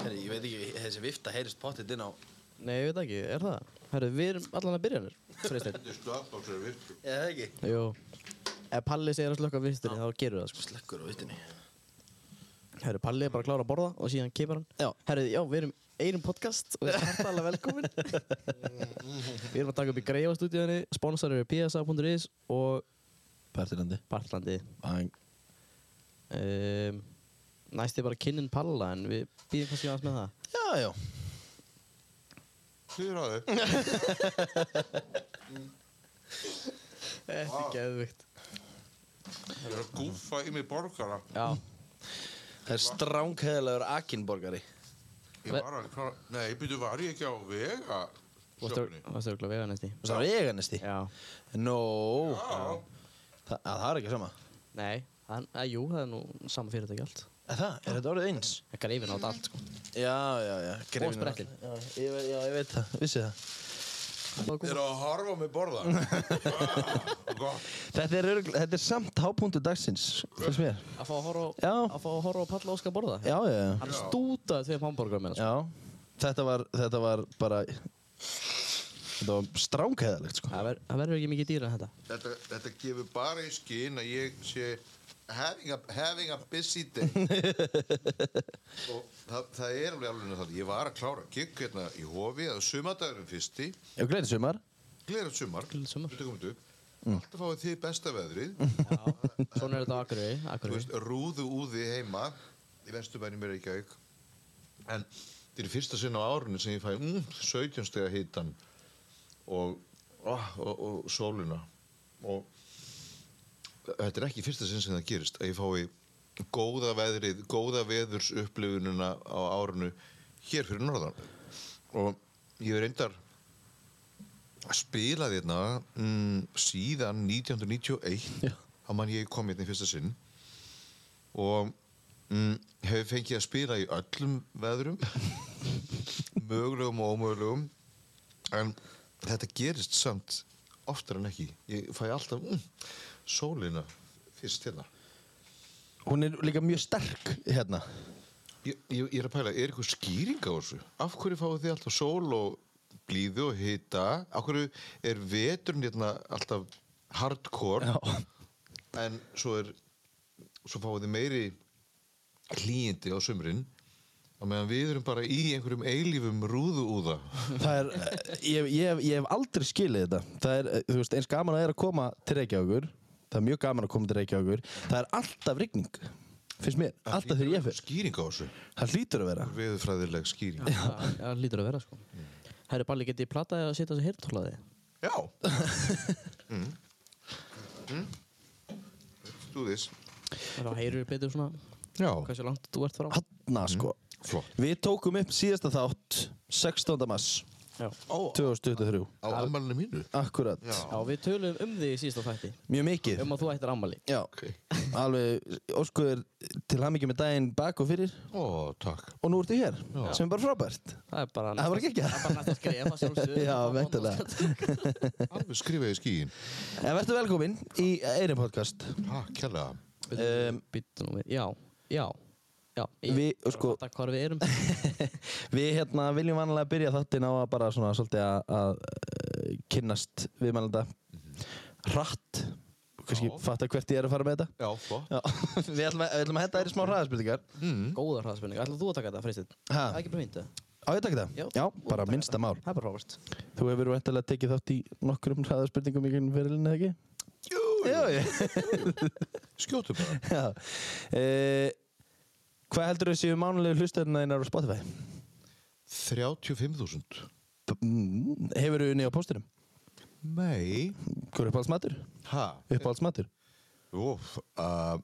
Herri, ég veit ekki, þessi vifta heyrist pottit inn á Nei, ég veit ekki, er það? Herru, við erum allan að byrja Freysteinn. Þetta er stöðbóksur virtu. Eða ekki? Jú. Ef Palli segir að slökka vistinni, þá gerur það, sko. Slekkur á vittinni Herru, Palli er bara að klára að borða og síðan kemur hann. Já. Herru, já, við erum einum podcast og við erum hærtalega velkomin. við erum að taka upp í Greifa-stúdíðinni, sponsorir er psa.is og Partilandi Bartlandi. Bang Um, næst er bara kynnin Palla, en við býðum kannski aðeins með það. Já, já Þið þau. Þetta er geðvikt. Ég er að gúfa í mig borgara. Já. Það er strángheðilegur akinborgari Ég var að klára... Nei, byrju, var ég ekki á vega? Varstu Sjöfni? varstu örugglega veganesti? Það var veganisti Já. Nó Já. Það, að, það er ekki sama Nei, það, að, jú, það er nú sama fyrirtæki allt. Er það? Er þetta orðið eins? Það er greifin á þetta allt, sko. Já, já, já Greifinn er- sprettinn. Já, ég, ve- já, ég veit það, vissi það Þið eru að horfa mig borða. Þetta er, örgl- þetta er samt hápunktu dagsins Fyrst mér Að fá að horfa Já. að fá að horfa á Palla Óskar borða? Já, já, já Hann stútaði tveim hamburgerum með það, Já, þetta var, þetta var bara Þetta var strángheðalegt sko Það ver- það verður ekki mikið dýra þetta. Þetta, þetta gefur bara í skinn að ég sé having a, having a busy day. Og það, það er alveg alveg þannig. Ég var að klára gig hérna í hofi að sumadagurinn fyrsti. Já, gleðið sumar Gleðið sumar. Sumar. Þetta komið upp. Alltaf fáið þið besta veðrið. Já. Svona er þetta Akureyri. veist, rúðu úði heima í vesturbænum er ekki auk en þetta er fyrsta sinn á árunni sem ég fæ mm, 17 stega hitan og, oh, og, og sóluna og þetta er ekki fyrsta sinn sem það gerist að ég fái góða veðrið góða veðurs upplifununa á árunu hér fyrir norðan. Og ég er reyndar að spila þérna mm, síðan 1991 Já. þá man ég kom hérna í fyrsta sinn. Og mm, hefur fengið að spila í öllum veðrum mögulegum og ómögulegum en þetta gerist samt oftar en ekki. Ég fæ alltaf mm, sólina fyrst hérna? Hún er líka mjög sterk hérna. Ég, ég, ég er að pæla, er eitthvað skýring á þessu? af hverju fáið þið alltaf sól og blíðu og hita? Af hverju er veturinn hérna alltaf hardcore Já. en svo er svo fáið þið meiri hlýjindi á sumrin og meðan við erum bara í einhverjum eilífum rúðuúða? Það er, eh, ég, ég, hef- ég hef aldrei skilið þetta. Það er, veist, eins gaman að er að koma til Reykjavíkur Það er mjög gaman að koma til Reykjavíkur Það er alltaf rigning Finnst mér, alltaf þegar ég fyrir skýring á þessu Það hlýtur að vera veðurfræðileg skýring Já, það lítur að vera, sko. Herri Balli, geti ég plataði að setja þessi heyrntólaði? já mm. Mm. do this Það heyrir betur svona já, hversu langt þú ert frá. Hanna, sko flott Við tókum upp síðasta þátt 16. mars Já. Ó, 2023 á ammælinu mínu? Akkurat Já. Já, við tölum um því í síðasta þætti. Mjög mikið. Um að þú ættir ammali. Já, Ok. alveg óskuður til hamingi með daginn bak og fyrir. Ó, takk. Og nú ertu hér, sem er bara frábært. Það er bara Það var ekki ekki Það er bara næst að skrifa sjálfsögðu. Já, væntanlega. alveg skrifaði skýin. En verður velkomin í Eirin podcast. Takk kærlega. Um, Býttu nú við. Já, já, já. Ég Við, bara sko- fatta hvar við erum. Við hérna viljum vanlega byrja þáttinn á að bara svona svolítið að, að eh, kynnast viðmælanda hratt kannski Já. fatta hvert ég er að fara með þetta já, Já, við ætlum að, við ætlum að henda þér í smá hraðaspurningar Góðar hraðspurningar. Ætlaðu þú að taka þetta, Freysteinn? Ha? Það er ekki bara fínt, eða? Á ég takk það? Já. Já, bara minnsta mál Það er bara frábært. Þú hefur vantilega tekið þátt í nokkrum hraðaspurningum í gegnum fyrirlinni, eða ekki? jú, Já, já skjótu bara Já uh, Hvað heldur þú séu mánulegu hlustöðuna þínar á Spotify? 35.000 Mm, Hefur þú unni á póstinum? nei Hvað er uppáhaldsmatur? ha Uppáhaldsmatur? Úf, uh,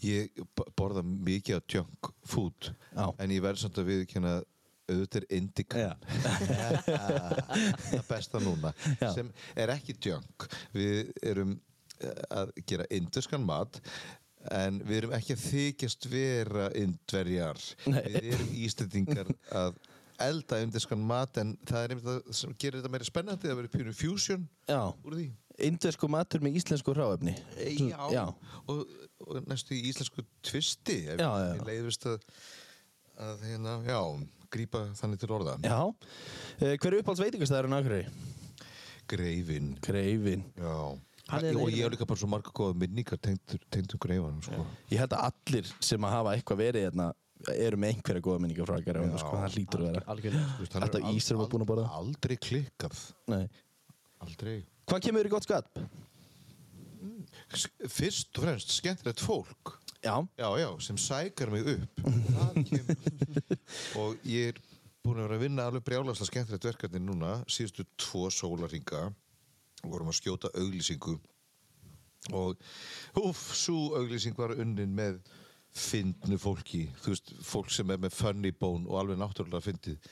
ég borða mikið af junk food Já. en ég verð samt að viðkjanna auðvitað er indikan það besta núna Já. sem er ekki junk við erum eh, að gera induskan mat en við erum ekki að þykjast vera indverjar við erum ístendingar að elda induskan mat en það er einmitt það sem gerir þetta meira spennandi það verður pjúnu fusion Já úr því Indversku matur með íslensku ráefni Já, Já. Og, og næstu í íslensku tvisti ef ég leiðist að að hérna, já, grípa þannig til orða. Já. Uh, hver er uppáhalds veitingastæðurinn á Akureyri? Greifin, Greifin. já. Er og ég hef líka bara svo marga góða minningar tengdur, tengdur greifanum, sko. Ég held að allir sem að hafa eitthvað verið hérna eru með einhverja góða minningar frá Akureyri, sko, það hlýtur að vera. Alltaf er al- ís sem var búinn að borða. Aldrei klikkað, Nei. aldrei. Hvað kemur þér í gott skatt? S- Fyrst og fremst skemmtilegt fólk. Já. Já, já, sem sækar mig upp Það kemur Og ég er búin að vera að vinna alveg brjálaslega skemmtilegt verkefni núna síðustu tvo sólarringa og vorum að skjóta auglýsingu og húf, svo auglýsing var unnin með fyndnu fólki þú veist, fólk sem er með funny bone og alveg náttúrulega fyndið.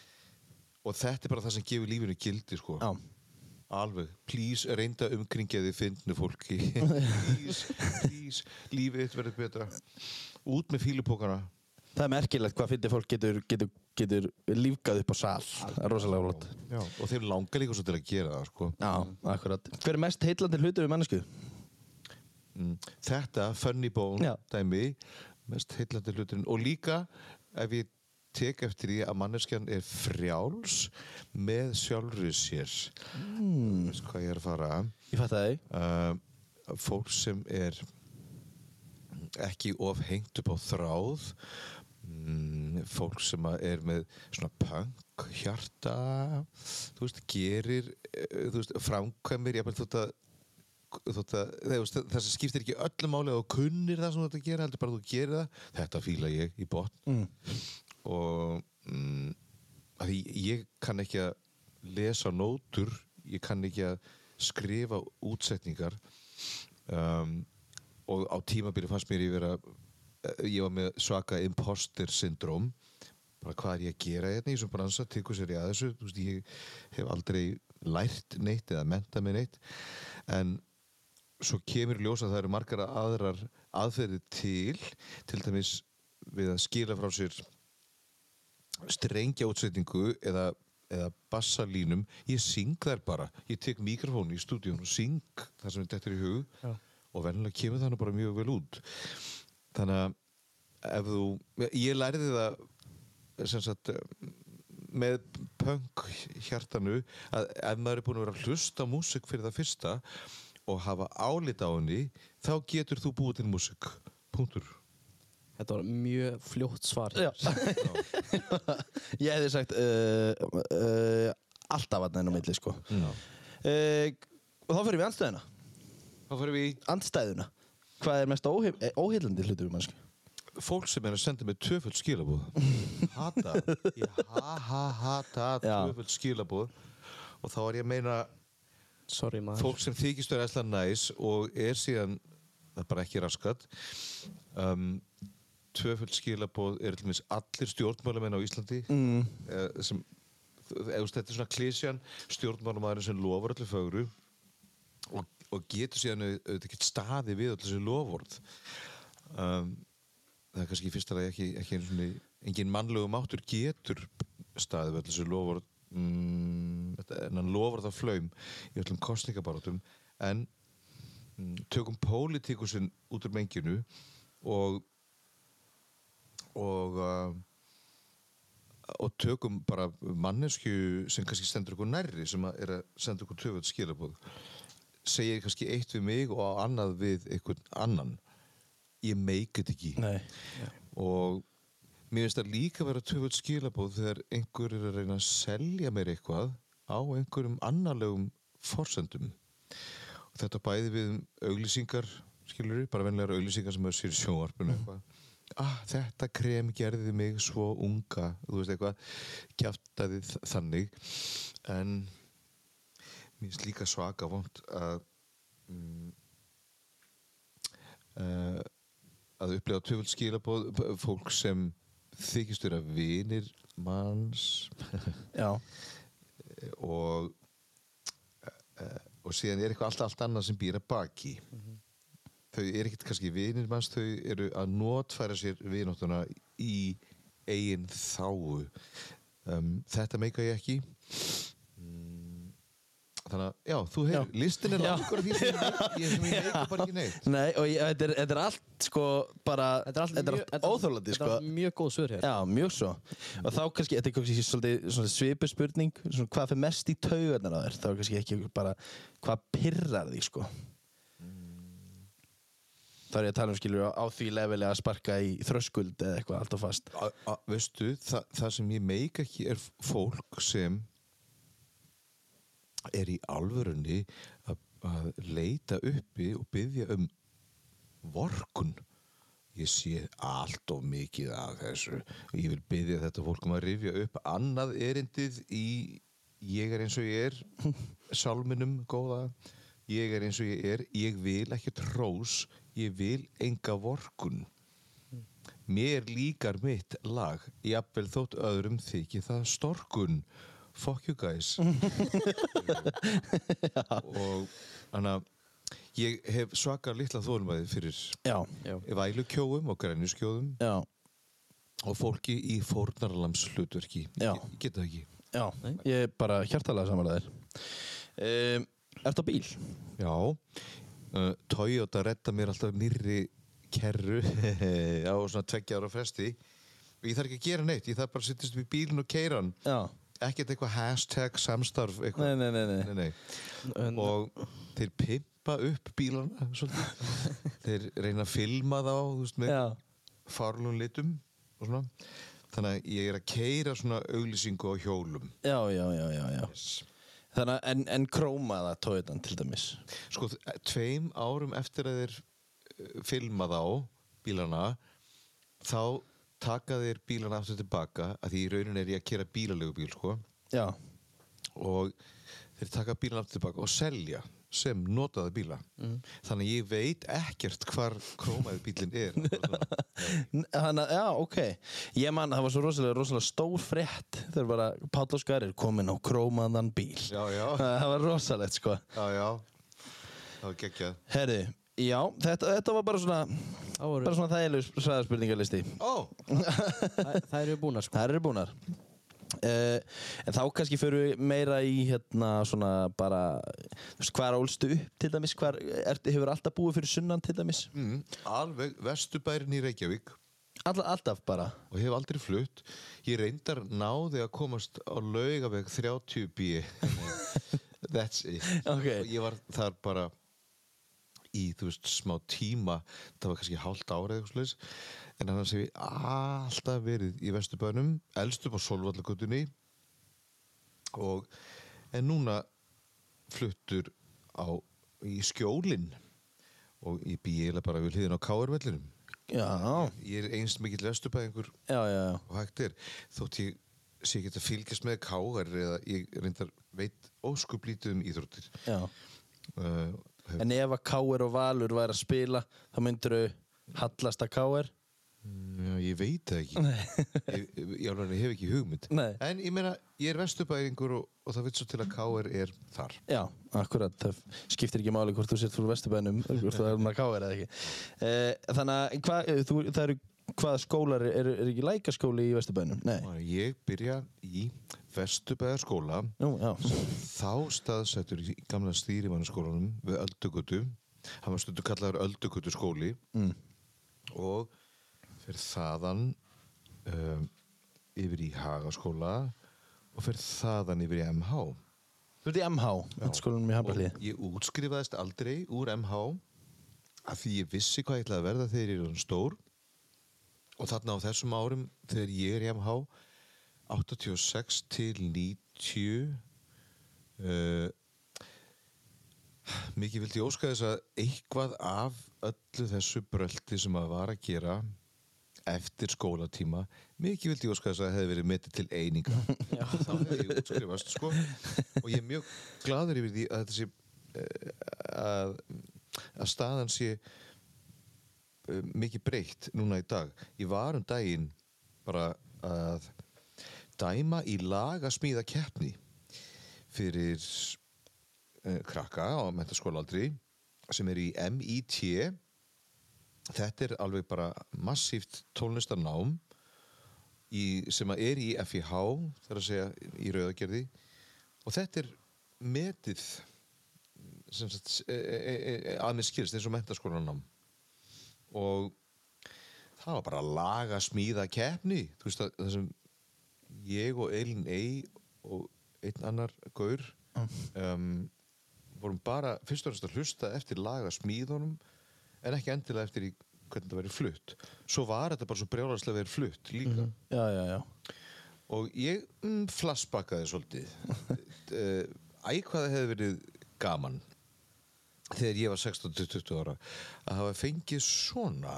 Og þetta er bara það sem gefur lífinu gildi sko. Já. Alveg, please reynda umkringjaði fyndnu fólki. Please, please, lífið verður betra. Út með fílupókana Það er merkilegt hvað fyndið fólk getur, getur, getur lífgað upp á sal. Það er rosalega flott. Og þeim langar líka svo til að gera það sko. Já, akkurat. Hver er mest heillandi hlutur við mannesku? mm. Þetta, funny bone dæmi, mest heillandi hluturinn og líka ef ég tek eftir því að manneskjan er frjáls með sjálfri sér mm. veist hvað ég er að fara Ég fatt það þig. uh, fólk sem er ekki of hengt upp á þráð mm, fólk sem er með svona punk hjarta þú veist, gerir eh, þú veist, framkvæmir ég þótt að þótt að, skiptir ekki öllu máli að þú kunnir það sem þú ert að gera heldur bara að þú gerir það, þetta fíla ég í botn Mm. og mm, ég kann ekki að lesa nótur ég kann ekki að skrifa útsetningar um, og á tímabili fannst mér ég vera ég var með svaka imposter syndrom bara hvað er ég að gera hérna í þessum bransa? Til hvers er ég að þessu. Veist, ég hef aldrei lært neitt eða menta mig neitt. En svo kemur í ljós að það eru margar aðrar aðferðir til til dæmis við að skila frá sér strengja útsetningu eða, eða bassalínum ég syng þær bara, ég tek mikrofónu í stúdíun og syng það sem þetta er í hug Já. og vennilega kemur það nú bara mjög vel út þannig að ef þú, ég lærði það sem sagt með punk hjartanu að ef maður er búin að vera að hlusta á músík fyrir það fyrsta og hafa álita á henni þá getur þú búið til músík punktur Þetta var mjög fljótt svar. Já. Ég hefði sagt uh, uh, alltaf að neina milli, sko. Já. Uh, og þá fyrir við andstæðuna. þá fyrir við Andstæðuna. Hvað er mest eh, óheillandi hlutur við mannesku? fólk sem er að senda mig tvöföld skilabóð hata ég ha ha hata Já. tvöföld skilabóð og þá er ég að meina Sorry fólk sem þykist vera æsla næs og er síðan það er bara ekki raskat um, tvöföld skilabóð er allir stjórnmálamenn á Íslandi Mm. eh, sem eða, þetta er svona klísjan stjórnmálamæðurinn sem lofar öllu fögru og, getur síðan auðvitað ekki staði við öllu þessi lofvörð um, það er kannski í fyrsta lagi ekki, ekki einu svona engin mannlegu máttur getur staði við öllu þessi lofvörð mm, en hann lofar það flaum í öllum kostningabarátum en mm, tökum pólitíkusinn út úr menginu og og uh, og tökum bara mannesku sem kannski stendur okkur nærri sem að er að senda okkur töfut skilabóð segir kannski eitt við mig og annað við einhvern annan. Ég meik þetta ekki. Nei. og mér finnst það líka vera töfut skilabóð þegar einhver er að reyna að selja mér eitthvað á einhverjum annarlegum forsendum. Og þetta bæði við um auglýsingar skilur bara venlegar auglýsingar sem er sér í sjónvarpinu eitthvað. Ah, þetta krem gerði mig svo unga þú veist eitthvað kjátaði þannig. En mér finnst líka svaka vond að mm, uh, að upplega töfald skilabóð fólk sem þykist vera vinir manns. Og uh, og síðan er eitthvað allt, allt annað sem býr að baki. Þau eru ekkert kannski vinir manns þau eru að notfæra sér vinóttuna í eigin þáu um, þetta meika ég ekki. mm, þannig að, já, þú heyr, listin er langur af því sem ég veit, ég sem ég veit bara ekki neitt. Nei, og ég, þetta, er, þetta er allt sko bara Þetta er allt þetta mjög- er þetta allt er- Þetta sko. er mjög góð svör hér. Já, mjög svo. Og þá kannski, þetta er kannski svolítið svona svipu spurning svona, hvað fyrir mest í taugarnar á þér? Þá er kannski ekki bara hvað pirrar því sko? Þá er ég að tala um skilur á því leveli að sparka í þröskuld eða eitthvað allt og fast. A, a, veistu, þa, það sem ég meik ekki er fólk sem er í alvörunni að, að leita uppi og byggja um vorkun ég sé allt of mikið af þessu. Og ég vil byggja þetta fólk um að rifja upp annað erindið í ég er eins og ég er sálminum góða. Ég er eins og ég er, ég vil ekki trós ég vil enga vorkun Mér líkar mitt lag, jafnvel þótt öðrum þykir það storkun. Fuck you guys. og þannig að ég hef svakar litla þólmaði fyrir Já, Já. vælukjóum og grænjuskjóðum já, og fólki í fórnarlams hlutverki. Já. Ég, ég get það ekki. já ég er bara hjartalega samanlega þér um, Ertu á bíl? Já, uh, Toyota redda mér alltaf nýrri kerru á svona tveggja ára fresti ég þarf ekki að gera neitt, ég þarf bara að sittast upp í bílinn og keira hann ekkert eitthvað hashtag samstarf eitthvað. Nei, nei, nei, nei. Nei, og þeir pimpa upp bílana svolítið. þeir reyna að filma þá þú veist, með farlun litum og svona þannig að ég er að keira svona auglýsingu á hjólum já, já, já, já, já. Þannig að en, en krómaða Toyotan til dæmis sko tveim árum eftir að þeir eh, filma þá bílana þá taka þeir bílana aftur tilbaka að því í raunin er ég að kera bílalegu bíl sko. Já, og þeir taka bílana aftur tilbaka og selja sem notaða bíla. Þannig að ég veit ekkert hvar krómaði bílinn er. Þannig að, já, ok. Ég man, það var svo rosalega, rosalega stór frétt þegar bara Páll Óskar er komin á krómaðan bíl. Já, já, Það var rosalegt, sko. Já, já. Það var geggjað. Herri, já, þetta, þetta var bara svona bara svona þægilegu svæðarspurningalisti ó, Það það eru búnar sko. Það eru búnar. Uh, En þá kannski fyrir við meira í hérna svona bara þú veist, hvar ólstu upp til dæmis? Hvar, er, hefur alltaf búið fyrir sunnan til dæmis? Mm, alveg vesturbærin í Reykjavík. All, Alltaf bara. Og hef aldrei flutt. Ég reyndar náði að komast á laugaveg 30B that's it. Ok. og ég var þar bara í þú veist smá tíma það var kannski hálft árið eitthvað slags en annars hef ég alltaf verið í vesturbænum, elst upp á Solvallagutunni og en núna fluttur á í skjólinn og ég bý eiginlega bara við hliðin á Káarvellinum Já, ég er einst mikill já. og hægt er þótt ég sé ekki að fylgjast með káar eða ég reyndar veit óskup lítið um íþróttir já. uh, En ef að K.R. og Valur væri að spila þá myndir þau hallast að K.R. já, ég veit það ekki ég, ég, alveg hef ekki hugmynd Nei. en ég meina, ég er vesturbæðingur og, og það veit svo til að káar er þar Já, akkurat, það skiptir ekki máli hvort þú sért fyrir Vesturbænum hvort þú er með K.R. eða ekki uh, Þannig að hva, þú, það eru hvaða skólar er, er, ekki lækaskóli í Vesturbænum? Nei, ég byrja í já. Þá staðsettur í gamla stýrimannaskólanum við Öldugötu hann var stundu kallaður Öldugötu skóli mm. og fyrir þaðan um, yfir í Hagaskóla og fyrir þaðan yfir í MH Þú ert í MH, og ég útskrifaðist aldrei úr MH af því ég vissi hvað ég ætlaði að verða þegar ég er stór og þarna á þessum árum þegar ég er í MH 86 til 90 uh, mikið vildi ég óska þess að eitthvað af öllu þessu bröldi sem að var að gera eftir skólatíma mikið vildi ég óska þess að það hefði verið metið til eininga þá hefði ég útskrifast sko. og ég er mjög gladur yfir því að sé eh, að, að staðan sé eh, mikið breytt núna í dag. Ég var um daginn bara að dæma í lagasmíða keppni fyrir uh, krakka á mentaskólaaldri sem er í MIT þetta er alveg bara massíft tónlistarnám í, sem er í FIH þar að segja í rauðagerði. Og þetta er metið e, e, e, að mér skilst eins og mentaskólanám og það var bara laga smíða keppni. Þú veist að það sem ég og Elin Ey og einn annar gaur um, vorum bara fyrst og fremst að hlusta eftir laga smíðunum en ekki endilega eftir í hvernig það væri flutt. Svo var þetta bara svo brjálagslega verið flutt líka. Já, já, já. og ég mm, flashbackaði svolítið. Eh, æ hvað það hefði verið gaman þegar ég var 16-20 ára að hafa fengið svona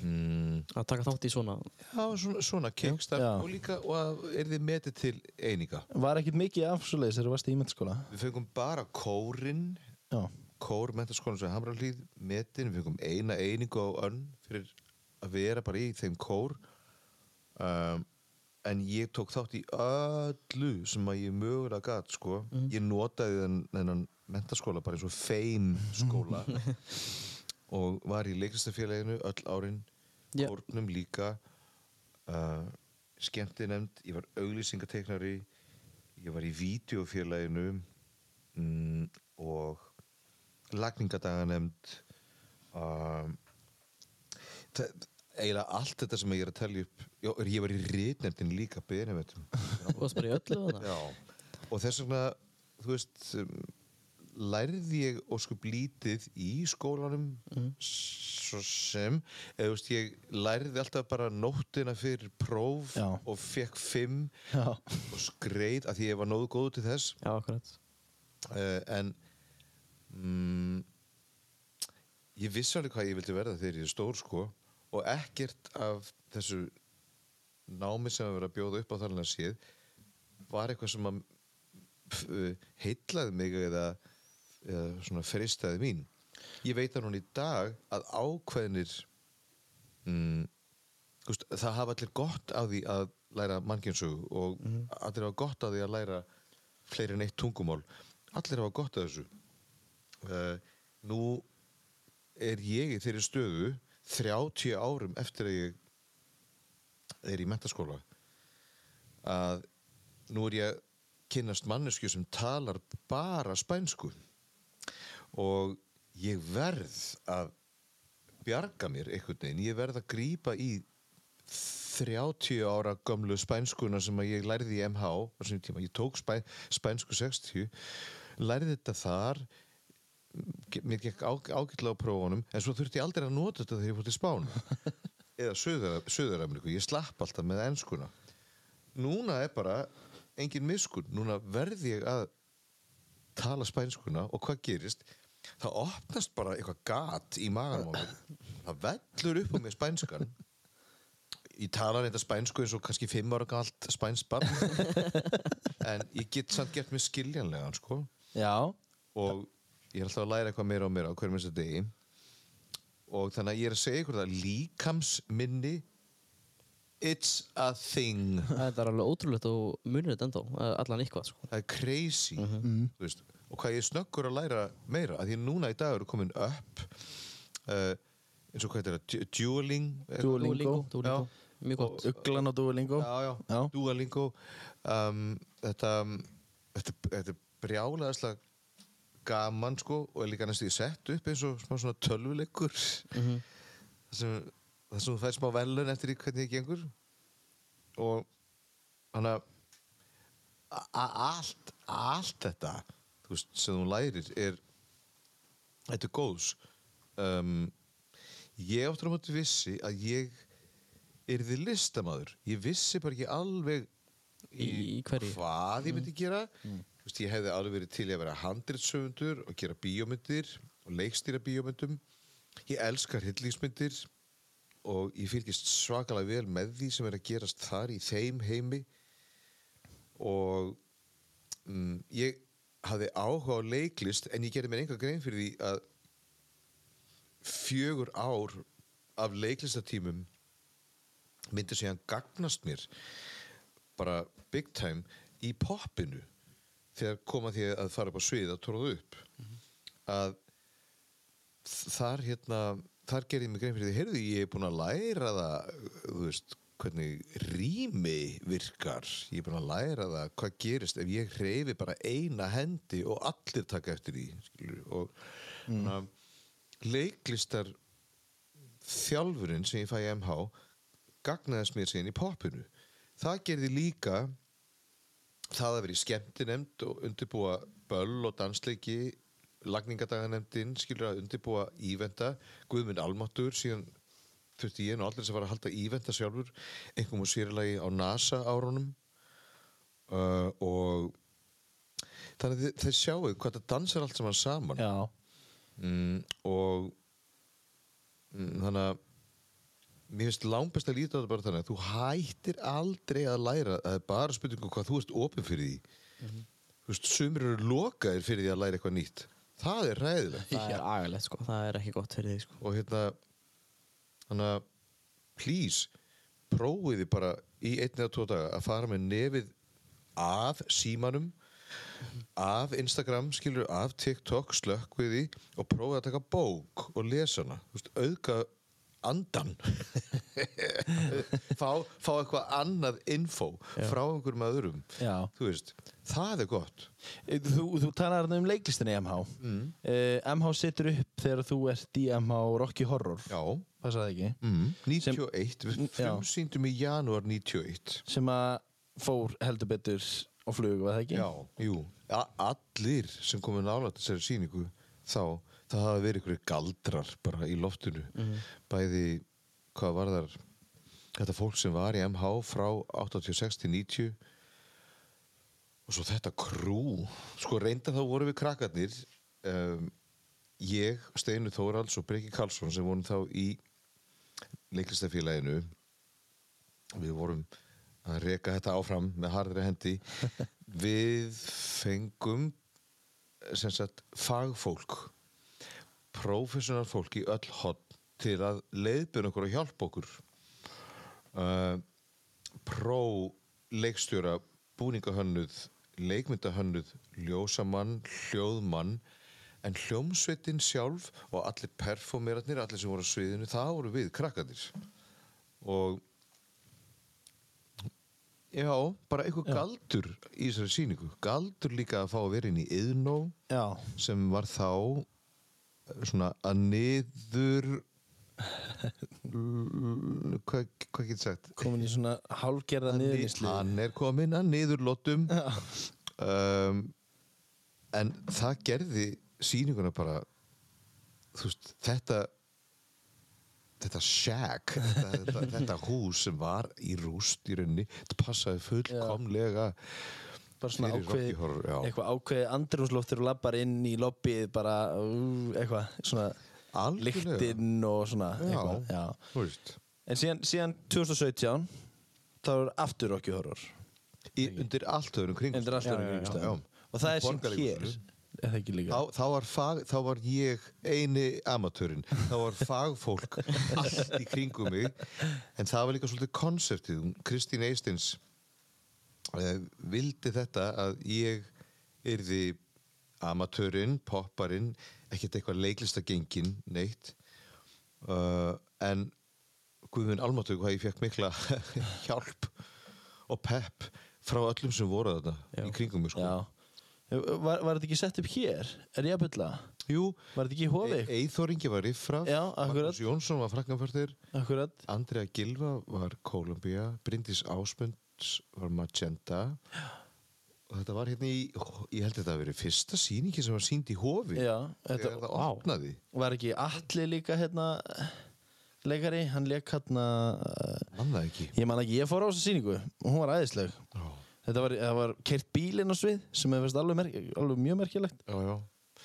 mm, Að taka þátt í svona já, svona, svona Já. og líka og að er þið metið til eininga Var ekkert mikið afsvoleiðis þegar þú varst í mennskóla? við fengum bara kórin Já. kór mentaskólan sem Hamralíð metin, við fengum eina einingu á önn fyrir að vera bara í þeim kór um, en ég tók þátt í öllu sem að ég mögulega gat sko. ég notaði þenn, þennan mentaskóla bara eins og feim skóla. Og var í leiklistafélaginu öll árin Já. kórnum líka. Uh, skemmti nefnd, ég var auglýsingateiknari ég var í vídeofélaginu mm, og lagningadaga um, það, eiginlega allt þetta sem ég er að tellja upp já, ég var í rítnefndin líka beðinveitum Þú varst bara í öllu og þess vegna þú veist um, lærði ég óskup lítið í skólanum svo sem eða veist ég lærði alltaf bara nóttina fyrir próf Já. og fekk fimm Já. og skreið að því ég var nógu góð til þess Já, akkurat uh, en mm, ég vissi alveg hvað ég vildi verða þegar ég er stór sko og ekkert af þessu námi sem að vera að bjóða upp á þarna síð var eitthvað sem að uh, heitlaði mig eða svona fristaði mín. Ég veit að núna í dag að ákveðnir mm, veist, það hafa allir gott af því að læra mannkynnsögu og allir hafa gott af því að læra fleiri en eitt tungumál. Allir hafa gott af þessu. Uh, nú er ég í þeirri stöðu 30 árum eftir að ég er í mentaskóla að nú er ég kynnast mannesku sem talar bara spænsku og ég verð að bjarga mér einhvern veginn, ég verð að grípa í 30 ára gömlu spænskuna sem að ég lærði í MH ég tók spæ, spænsku 60 lærði þetta þar mér gekk á, ágætlega á prófunum en svo þurfti ég aldrei að nota þetta þegar ég fór til Spánu eða Suður- Suður-Ameríku. Ég slapp alltaf með enskuna. Núna er bara engin miskun, núna verð ég að tala spænskuna og hvað gerist það opnast bara eitthvað gat í maganum á mér. Það vellur upp á mig spænskan. Ég tala reynda spænsku eins og kannski fimm ára galt spænsk barn. En ég get samt gert mér skiljanlegan sko. Og ég er alltaf að læra eitthvað meira og meira á hverjum þessu degi. Og þannig að ég er að segja ykkur það líkamsminni it's a thing. Það er alveg ótrúlegt og munir þetta ennþá Allan eitthvað sko. Það er crazy. Þú veist, og hvað ég er snöggur að læra meira að því núna í dag eru komin upp uh, eins og hvað þetta er du- dueling? Duolingo. Duolingo Mjög gott. Uglan og Duolingo. já, já, Já. Duolingo. Um, þetta, þetta, þetta er brjálæðislega gaman sko og er líka næstu sett upp eins og smá svona tölvuleikur. Mhm. það sem það sem þú fær smá velun eftir í hvernig þið gengur. Og hann að allt, allt þetta þú veist, sem þú lærir er þetta er góðs. Um, ég áttur á móti vissi að ég yrði listamaður. Ég vissi bara ekki alveg Í- í hvað ég myndi gera. Þú veist, ég hefði alveg verið til að vera handritsöfundur og gera bíómyndir og leikstýra bíómyndum. Ég elskar hillísmyndir og ég fylgist svakalega vel með því sem er að gerast þar í þeim heimi. Og mm, ég hafði áhuga á leiklist en ég gerði mér enga grein fyrir því að fjögur ár af leiklistatímum myndi síðan gagnast mér bara big time í poppinu þegar koma því að fara upp á svið að tróða upp. Að þ- þar hérna þar gerði ég mig grein fyrir því, heyrðu ég er búin að læra það þú veist, hvernig rými virkar ég er bara að læra það hvað gerist ef ég hreyfi bara eina hendi og allir taka eftir því skilur, og mm. leiklistar þjálfurinn sem ég fæ í MH gagnaðist mér síðan í popinu það gerði líka það að vera í skemmtinemnd og undirbúa böll og dansleiki lagningadaganemndin skilur að undirbúa ívenda Guðmund Almáttur síðan þurfti ég nú allir sem var að halda ívenda sjálfur. Einhverjum og sérlagi á NASA árunum. Uh, og þannig að þið sjáu hvað það dansar allt saman saman. Mm, og mm, þannig að mér finnst langbest að líta á þetta bara þannig að þú hættir aldrei að læra það er bara spurningu hvað þú ert opinn fyrir því. Þú veist, sumir eru lokaðir fyrir því að læra eitthvað nýtt það er ræðilegt það er agalegt sko, það er ekki gott fyrir þig sko. Og hérna þannig að please prófiði bara í einn eða tvo daga að fara með nefið af símanum af Instagram, skilur, af TikTok slökk við því og prófið að taka bók og lesa hana. Þú veist, auðga andan. Fá, fá eitthvað annað info frá einhverjum öðrum. Já. þú veist, það er gott. Þú, þú talar um leiklistin í MH mm. MH situr upp þegar þú ert í MH Rocky Horror. Já, mm. 91 við Já. frumsýndum í janúar 91 Sem að fór heldur betur á flug, var það ekki? Já, jú, A allir sem komið nálægt þessari sýningu þá, það hafa verið ykkur galdrar bara í loftinu. Bæði, hvað var þar? Þetta fólk sem var í MH frá 86 til 90 og svo þetta krú sko reynda þá voru við krakkarnir um, ég, Steinu Þóralds og Breki Karlsson sem vorum þá í leiklistafélaginu við vorum að reka þetta áfram með harðri hendi. Við fengum sem sagt fagfólk professional fólk í öll hot til að leiðbjörn okkur og hjálpa okkur uh, pró leikstjóra búningahönnuð leikmyndahönnuð ljósamann, hljóðmann en hljómsveitin sjálf og allir performeratnir, allir sem voru á sviðinu það voru við krakkandir og Já, bara eitthvað galdur í þessari sýningu. Galdur líka að fá að vera inn í Iðnó Já. sem var þá eh, svona að niður hvað, hvað getur sagt? Komin í svona hálfgerða niðurlýslu Hann er komin að niðurlótum um, en það gerði sýninguna bara veist, þetta þetta shack þetta, þetta, hús sem var í rúst í rauninni, þetta passaði fullkomlega bara svona já. eitthvað ákveði andrumsloftur og lappar inn í lobbyið bara eitthvað svona lyktinn og svona Já. eitthvað, já. veist en síðan, síðan 2017 þá er aftur Rocky Horror í, undir allt öðrum Já, já, já. kringumstæðum og það er sem hér Borgarleikhúsinu. er það ekki líka þá, þá, var fag, þá var ég eini amatörinn, þá var fagfólk allt í kringum mig en það var líka svolítið konseptið Kristín Eistins vildi þetta að ég yrði amatörinn, popparinn ekkert eitthvað leiklistagengin neitt uh, en Guðmund Almatur hvað ég fekk mikla hjálp og pepp frá öllum sem voru þarna í kringum mig sko. já. var, var þetta ekki sett upp hér? er ég að bylla? Jú, var þetta ekki í hofi? Eithóringi var Riffraf Já, akkurat. Magnús Jónsson var Frakkanförður akkurat Andrea Gilva var Columbia Bryndís Ásmunds var Magenta. Og þetta var hérna í ég held að þetta að verið fyrsta sýningi sem var sínd í hofi. Já, þetta, það opnaði. Var ekki allir líka hérna leikari, hann leik hérna mann það ekki. Ég man ekki, ég fór á þessa sýningu. Og hún var æðisleg. Já, þetta var, var kert bílinn á svið sem er veist alveg, merk, alveg mjög merkilegt. Já, já.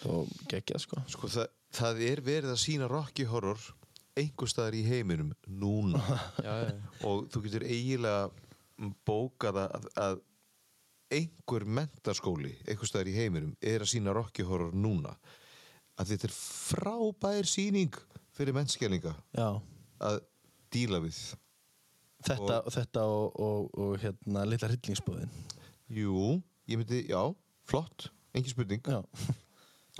og geggjað sko. Sko það, það er verið að sína Rocky Horror einhver staðar í heiminum núna. Og þú getur eiginlega bókað að, að einhver mentaskóli einhver staðar í heiminum er að sína Rocky Horror núna. Að þetta er frábær síning fyrir mennskjælinga að díla við. Þetta og, þetta og, og, og hérna litla hryllingsbúðin Jú, ég myndi, já, flott engin spurning. Já,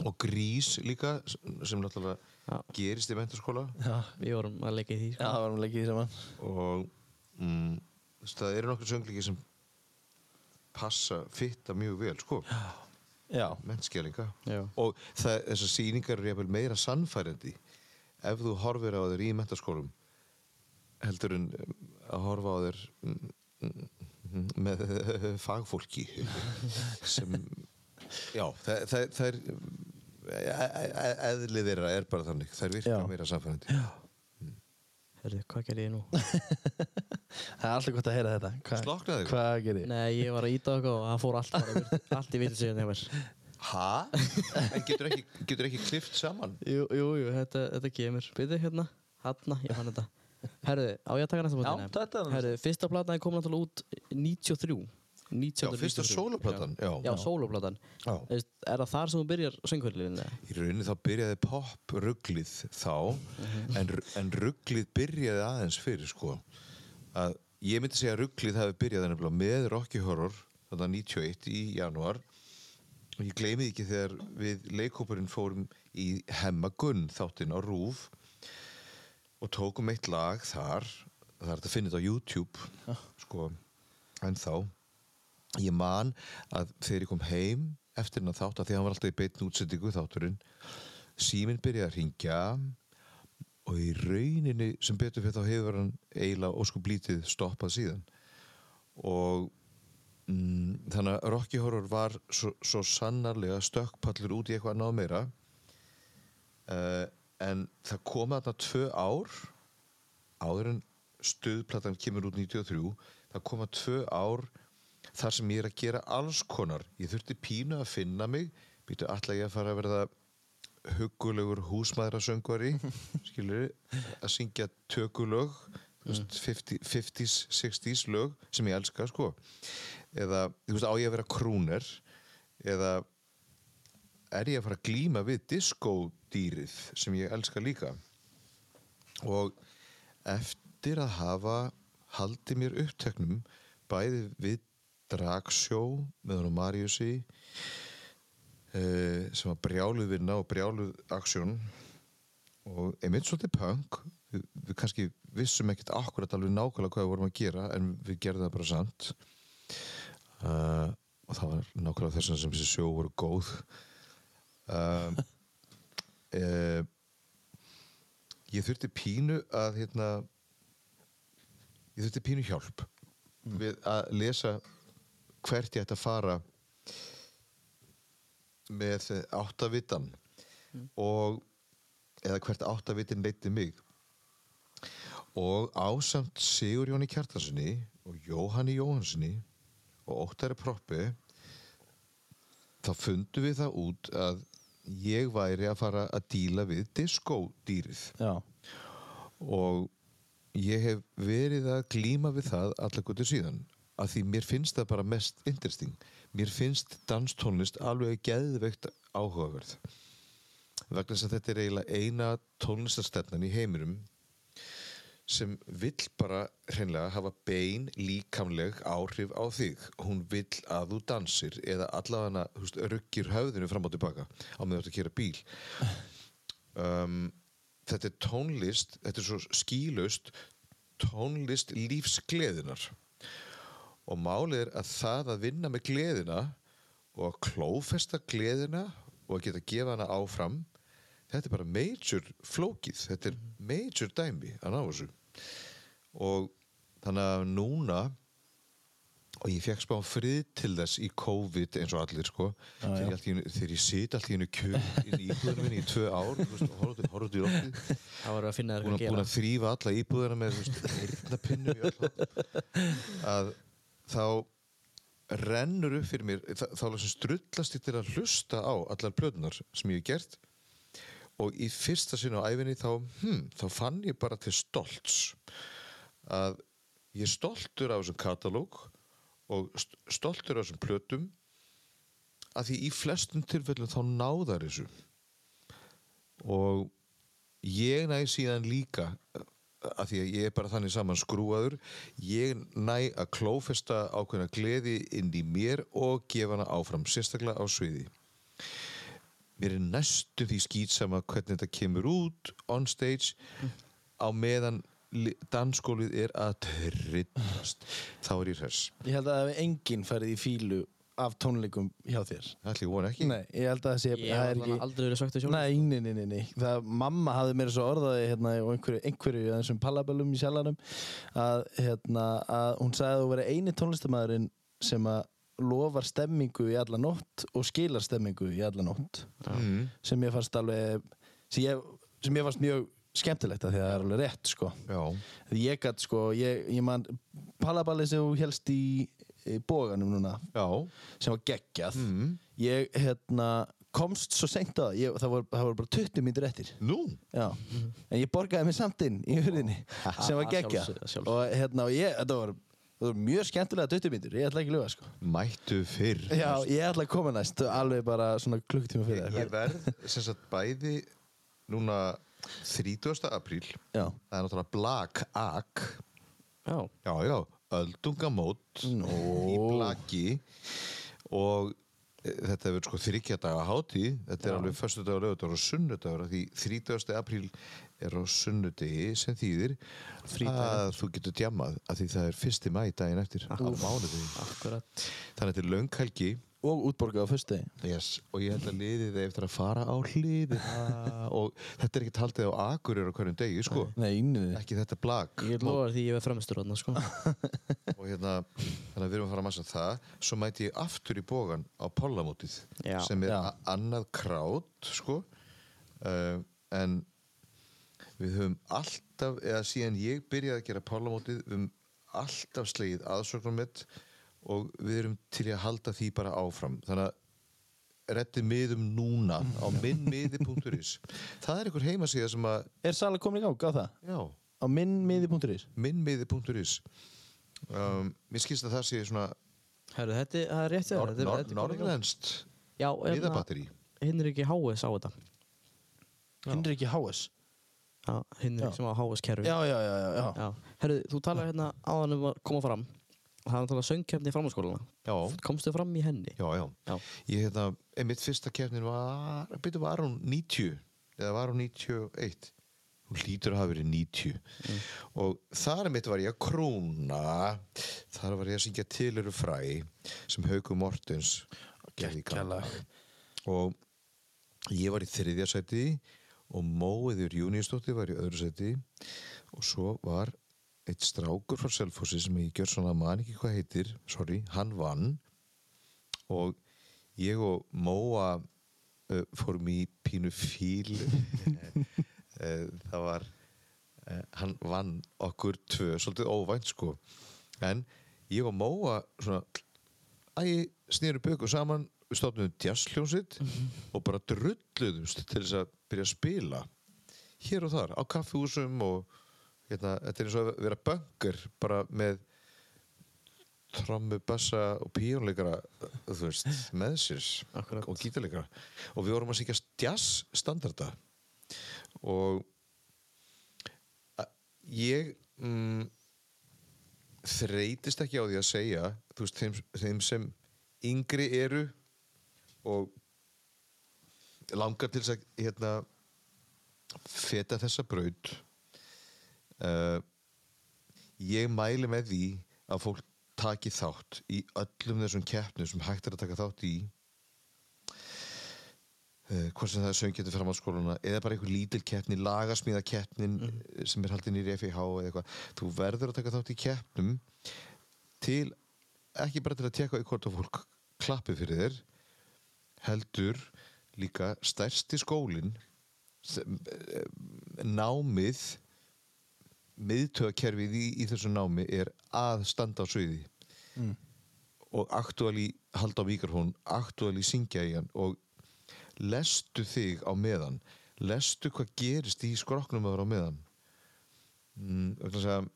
og grís líka sem náttúrulega Já. gerist í mentaskóla já, Við vorum að leika í því já, sko. það varum leikið í saman. Og mm, það eru nokkur söngleiki sem passa, fitta mjög vel sko, Já, mennskjælinga Já. og það, þessar sýningar eru jafnvel meira sannfærandi ef þú horfir á þeir í mentaskólum heldur en um, að horfa á þeir mm, mm, mm, með fagfólki sem já, það, það, það er e- e- eðlið þeirra er bara þannig. Það er virka Já. meira sannfærandi Herðu, hvað gerði ég nú? það er alltaf gott að heyra þetta Hva, Slokknaði þig? Hvað gerir ég? Nei, ég var að íta okkur og það fór allt allt í vitilsíðan hjá mér. Hæ? En getur ekki, getur ekki klift saman? Jú, jú, jú, þetta, þetta kemur. Byrðu hérna, hanna, ég fann þetta. Herðu, á ég að taka næsta Já, platan? þetta er næsta. Herðu, fyrsta platan er komin náttúrulega út 93. 1993. Já, fyrsta sóloplatan, já. Já. Veist, Er það þar sem þú byrjar söngverðliðinu? Í rauninni þá byrjaði pop-rugglið þá en, en rugglið byrjaði aðeins fyrir sko að ég myndi segja að rugglið hafi byrjað nefnilega með Rocky Horror þannig að 91 í janúar og ég gleymi því ekki þegar við leikópurinn fórum í Hemmagunn þáttinn á Rúf og tókum eitt lag þar það er að finna þetta á YouTube sko en þá ég man að þegar ég kom heim eftir hennar þátt að því að hann var alltaf í beitn útsendingu þátturinn síminn byrjaði að ringja og í rauninni sem betur fyrir þá hefur hann eiginlega óskup lítið stoppað síðan. Og mm, þannig að Rocky Horror var svo, svo sannarlega stökkpallur út í eitthvað og meira. Uh, en það kom þarna tvö ár áður en stuðplatan kemur út 93 það koma tvö ár þar sem ég er að gera alls konar. Ég þurfti pínu að finna mig. Býtu alltaf ég að fara að verða huggulegur húsmaðrasöngvari skilur að syngja tökulög þú veist, 50, 50s, 60s lög sem ég elska sko. Eða veist, á ég að vera krúner? Eða er ég að fara að glíma við diskódýrið sem ég elska líka? Og eftir að hafa haldið mér uppteknum bæði við dragsjó með honum Mariusi uh, sem var brjáluð vinna og brjáluð aksjón. Og einmitt svolítið punk. Við, við kannski vissum ekkert akkurat alveg nákvæmlega hvað við vorum að gera en við gerðum það bara samt. Uh, og það var nákvæmlega þess að sem þessi sjó voru góð. Uh, uh, ég þurfti pínu að hérna ég þurfti pínu hjálp við að lesa hvert ég ætti að fara með áttavitan og eða hvert áttavitin leiti mig. Og ásamt Sigur Jóni Kjartanssoni og Jóhanni Jóhanssoni og Óttari Proppi þá fundum við það út að ég væri að fara að díla við diskódýrið. Og ég hef verið að glíma við það allar gottir síðan að því mér finnst það bara mest interesting. Mér finnst danstónlist alveg geðveikt áhugaverð. Vegna að þetta er eiginlega eina tónlistarstefnan í heiminum sem vill bara hreinlega hafa bein líkamleg áhrif á þig. Hún vill að þú dansir eða allavega ruggir höfðinu fram og tilbaka á meðan þú ert að kera bíl. Um, þetta er tónlist þetta er svo skýlaust tónlist lífsgleðinar og málið er að það að vinna með gleðina og að klófesta gleðina og að geta gefa hana áfram þetta er bara major flókið þetta er major dæmi að ná þessu. Og þannig að núna og ég fekk spá frið til þess í COVID eins og allir sko Já, þegar ég, einu- þegar ég sit allt í hennu kjör inn í íbúðinu minni í tvö ár þú veist, og horfðu horfðu í að þér búin að, að að þrýfa alla íbúðina með öll horn, að þá rennur upp fyrir mér þá er strullast ég til að hlusta á allar plötunar sem ég hef gert. Og í fyrsta sinni á æfinni þá, hm, þá fann ég bara til stolts að ég er stoltur af þessum katalóg og st- stoltur af þessum plötum að því í flestum tilfellum þá náðar þessu. Og ég næ síðan líka að því að ég er bara þannig saman skrúaður ég næ að klófesta ákveðna gleði inn í mér og gefa hana áfram, sérstaklega á sviði. Mér er næstu því skýtsama hvernig þetta kemur út on stage á meðan li- dansskólið er að trillast þá er ég hress. Ég held að enginn farið í fílu af tónleikum hjá þér? Ætli ég vona ekki. Nei, ég held að það sé Ég það hef er ekki aldrei verið sökt að sjálf Nei, nei, nei, nei, nei. Það, mamma hafði mér svo orðaði hérna og einhverju, einhverju af þessum pallabellum í sjalanum að, hérna, að hún sagði að þú verið eini tónlistamæðurinn sem að lofar stemmingu í alla nótt og skilar stemmingu í alla nótt. Mm. sem ég fannst alveg sem ég, sem ég fannst mjög skemmtilegt að því að það er alveg rétt sko. Já, Því ég gætt sko, ég, ég man pallaballi sem þú helst í, í bóganum núna já. sem var geggjað. Mm. ég hérna komst svo seint á það, ég, það, var, það var bara 20 mínútur eftir. Nú, Já, en ég borgaði mig samt inn í hurðinni sem var Að geggja sjálfsögðu, að sjálfsögðu. og hérna, og ég, þetta var, það var mjög skemmtilega 20 mínútur, ég ætla ekki að löga sko. Mættu fyrr. Já, ég ætla að koma næst, alveg bara svona klukktíma fyrir Ég, ég verð sem sagt bæði núna 30. apríl Já, það er náttúrulega Black Ag Já, Já, já, öldungamót Nú. í blaki og e, þetta hefur sko þryggja daga hátíð. Þetta er alveg förstu dagur, lögudagur og sunnudagur. Því 30. apríl er á sunnudegi sem þýðir að þú getur djammað af því það er fyrsti mæ daginn eftir á mánudegi. þannig að þetta er lönghelgi og útborgaði á fyrstu yes, og ég held að liðið er eftir að fara á hliðina og þetta er ekki haldið á agurir á hverjum degi sko, Nei, ekki þetta blag Ég lofa því ég verð fremstur þarna sko. Og hérna, að við erum að fara að massa það. Svo mæti ég aftur í bógan á Pollamótið Já. sem er annað krát sko. Uh, en við höfum alltaf eða síðan ég byrjaði að gera Pollamótið við höfum alltaf slegið aðsöknum mitt og við erum til að halda því bara áfram. Þannig að rettið miðum núna á minnmiði.is það er einhver heimasíða sem að Er Sala komin í gang á það? já, Á minnmiði.is minnmiði.is um, mér skilst að það sé svona Herru, þetta það er rétt Nor er- nor er hérna miðabatteri Hinrik HS á þetta. Hinriki Háes Já. sem á HS kerfi. Já, já, já, já, já. Já, herru, þú talar hérna áðan um að koma fram Það er náttúrulega söngkefni já, Komstu fram í henni? já, já, Já. ég hérna, mitt fyrsta keppnin var, byrju var hún 90 eða var hún 91 hún lítur að hafa verið 90 og þar mitt var ég að krúna. Þar var ég að syngja til eru fræ sem Hauku Mortens daga. og ég var í þriðja seti og Móiður Júniusdóttir var í öðru seti og svo var eitt strákur frá Selfossi sem ég gjör svona man ekki hvað heitir sorry, hann vann. Og ég og Móa uh, fórum í pínu fíl. Uh, það var uh, hann vann okkur tvö svolítið óvænt sko. En ég og Móa svona æ, snýrum bökum saman við stofnum jazzljónsitt og bara drulluðumst til þess að byrja að spila hér og þar á kaffihúsum og hérna, þetta er eins og að vera böngur bara með trommu, bassa og píónleikara þú veist, með sér og gítarleikara. Og við vorum að syngja jazz standarda og ég mm, þreytist ekki á því að segja þú veist, þeim, þeim sem yngri eru og langar til að hérna, feta þessa braut uh, ég mæli með því að fólk taki þátt í öllum þessum keppnum sem hægt er að taka þátt í. Uh, hvort sem það er söngjötu framhaldsskóluna eða bara einhver lítil keppni, lagasmíða keppnin sem er haldin í FIH eða eitthvað. Þú verður að taka þátt í keppnum til ekki bara til að teka í hvort að fólk klappi fyrir þér heldur líka stærsti skólin eh, námið miðtöðakerfið í, í þessu námi er að standa á sviði. Mm. og aktuali halda á mikrofón, aktuali syngja í hann og lestu þig á meðan. Lestu hvað gerist í skroknum að vera á meðan. Mm, vegna þess að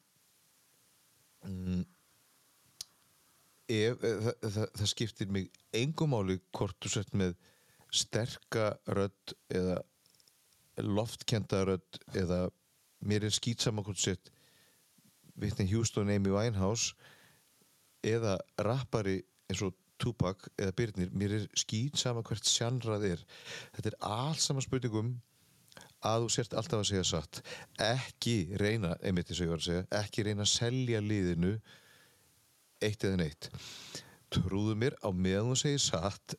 mm, ef, það, það, það skiptir mig engum máli hvort þú sett með sterka rödd eða loftkenda rödd eða mér er skýtsama hvort þú sett Whitney Houston, Amy Winehouse eða rappari eins og Tupac eða Byrnir mér er skýtsama hvert sjanrað er. Þetta er allt saman spurningum að þú sért alltaf að segja satt. Ekki reyna, einmitt þess að ég var að segja ekki reyna að selja liðinu eitt eða neitt. Trúðu mér á meðan þú segir satt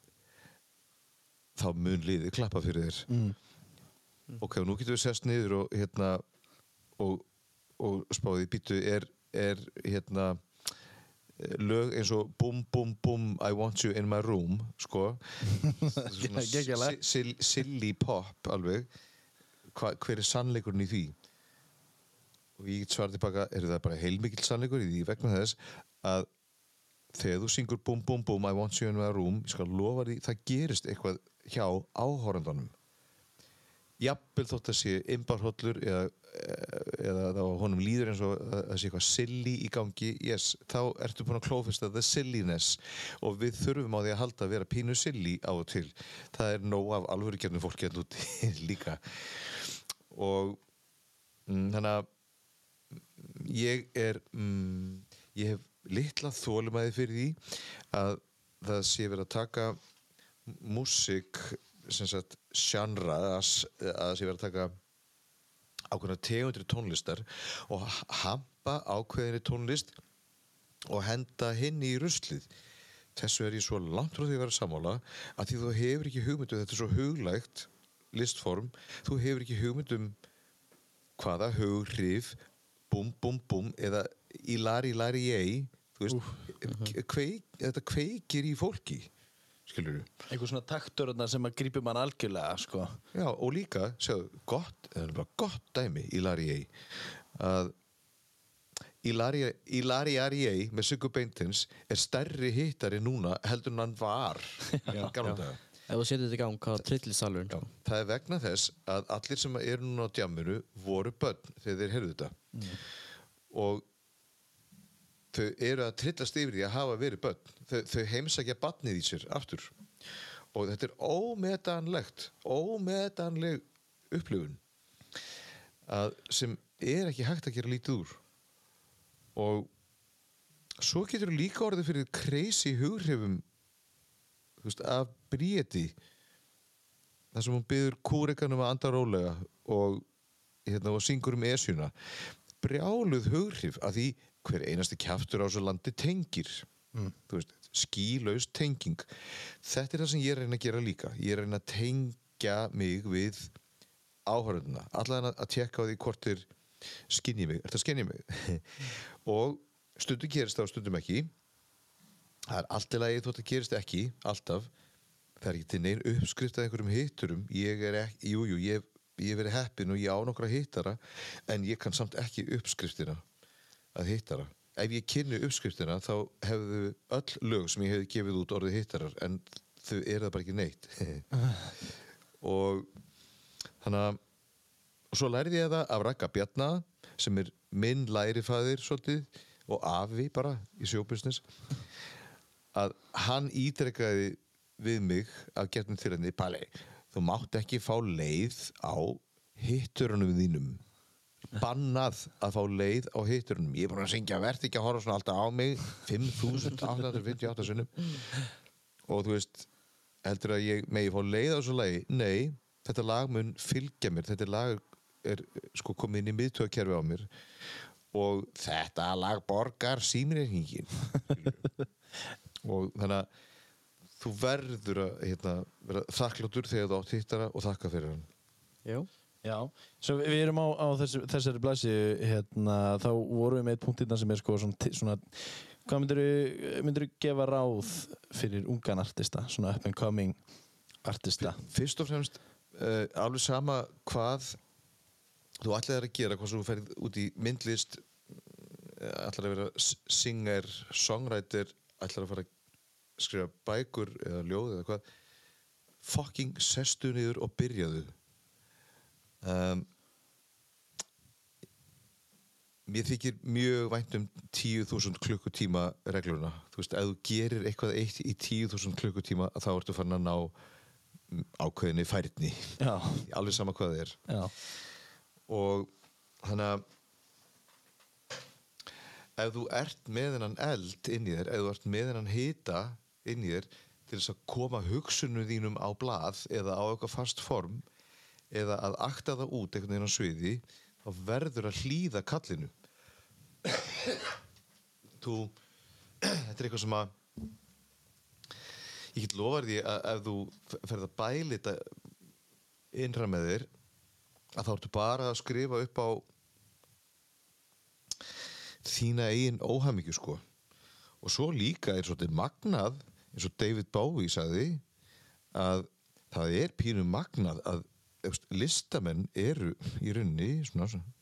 þá mun liðið klappa fyrir þér. Mm. ok, nú getum við sest niður og hérna og, og spáðið býtu er, er hérna lög eins og bum bum bum I want you in my room sko. Svona Geggjað lag. si- sil- silly pop alveg. Hva, hver er sannleikurinn í því? Og ég get svarað tilbaka er það bara heilmikill sannleikur í því vegna þess að þegar þú syngur bum bum bum I want you in my room ég skal lofa því það gerist eitthvað hjá áhórandunum jafnvel þótt að sé imbarhollur eða, eða þá honum líður eins og að það sé eitthvað silly í gangi yes, þá ertu búin að klófesta the silliness. Og við þurfum á því að halda að vera pínu silly á og til. Það er nóg af alvöru gerðnum fólki að úti líka. Og mm, þannig að ég er mm, ég hef litla þólumæði fyrir því að það sé verið að taka músík sem sagt genre að það sé verið að taka ákveðna tegundri tónlistar og hampa ákveðinni tónlist og henda hinn í ruslið. Þessu er ég svo langt frá því að vera sammála að því þú hefur ekki hugmyndum þetta er svo huglægt listform þú hefur ekki hugmyndum hvaða hughrif búm búm búm eða í lari lari ég þú veist, kveik, þetta kveikir í fólki skilur einhver svona taktur sem að grípi mann algjörlega sko. Já, og líka, sjáðu, gott, gott dæmi í Larry A. að í Larry, R.E.A. með Siggu Beintins er stærri hittari núna heldur en hann var gamla daga. Ef þú setur þetta í gang? Já, það er vegna þess að allir sem eru núna á djamminu voru börn þegar þeir heyrðu þetta og þau eru að trillast yfir því að hafa verið börn þau, þau heimsækja barnið í sér aftur. Og þetta er ómetanlegt ómetanleg upplifun sem er ekki hægt að gera lítið úr. Og svo getur líka orðið fyrir crazy hughrifum veist, af bríeti þar sem hún byður kúrekanum að anda rólega og, hérna, og syngur um esjuna. Brjáluð hughrif að því hver einasti kjaftur á þessu landi tengir mm. veist, skílaus tenging. Þetta er það sem ég að reyna að gera líka. Ég að reyna að tengja mig við áhörðuna allavega að tjekka á því hvort er skinni mig, er það skinni mig? Og stundum gerist það og stundum ekki. Það er allt í lagi þótt að gerist ekki alltaf, það er ekki til neinn uppskrift af einhverjum hitturum. Ég er ekki, jú, jú, ég, ég hef verið heppin og ég á nokkra hittara en ég kann samt ekki uppskriftina að hittara ef ég kynni uppskriftina þá hefðu öll lög sem ég hefði gefið út orðið hittarar en þau eru það bara ekki neitt. Og þannig að og svo lærði ég það af Raka Bjarna sem er minn lærifæðir svolítið og afi bara í sjóbusiness að hann ítrekkaði við mig af getnum til henni Palli, þú mátt ekki fá leið á hitturunum þínum bannað að fá leið á hitturunum. Ég er búin að syngja, verð ekki að horfa svona alltaf á mig 5858 sinnum. Og þú veist heldur að ég megi fá leið á þessu lagi? Nei, þetta lag mun fylgja mér. Þetta lag er sko komið inn í miðtöðkerfi á mér. Og þetta lag borgar síminreikningin og þannig að þú verður að hérna, vera þakkláttur þegar þú átt hittara og þakka fyrir hann. Jú. Já, svo við erum á, á þessi, þessari blæsi hérna, þá vorum við með eitt punktinn sem er sko svona, svona hvað myndir þú gefa ráð fyrir ungan artista, svona up and coming artista? Fyrst og fremst uh, alveg sama hvað þú ætlaðir að gera hvað svo þú ferð út í myndlist uh, ætlar að vera singer, songwriter ætlar að fara að skrifa bækur eða ljóð eða hvað fucking sestu niður og byrjaðu um, mér þykir mjög vænt um 10.000 klukkutíma regluna þú veist, ef þú gerir eitthvað eitt í 10.000 klukkutíma þá ertu farin að ná mm, ákveðinni færni. Já, alveg sama hvað það er. Já, og þannig að ef þú ert með þennan eld inn í þér, ef þú ert með þennan hita inn í þér til þess að koma hugsunum þínum á blað eða á eitthvað fast form eða að akta það út einhvern veginn á sviði þá verður að hlýða kallinu. Þú þetta er eitthvað sem að ég get lofað því að ef þú ferð að bæli þetta innra með þér að þá ertu bara að skrifa upp á þína eigin óhamingju sko. Og svo líka er svolítið magnað eins og David Bowie sagði að það er pínu magnað að listamenn eru í rauninni svona, svona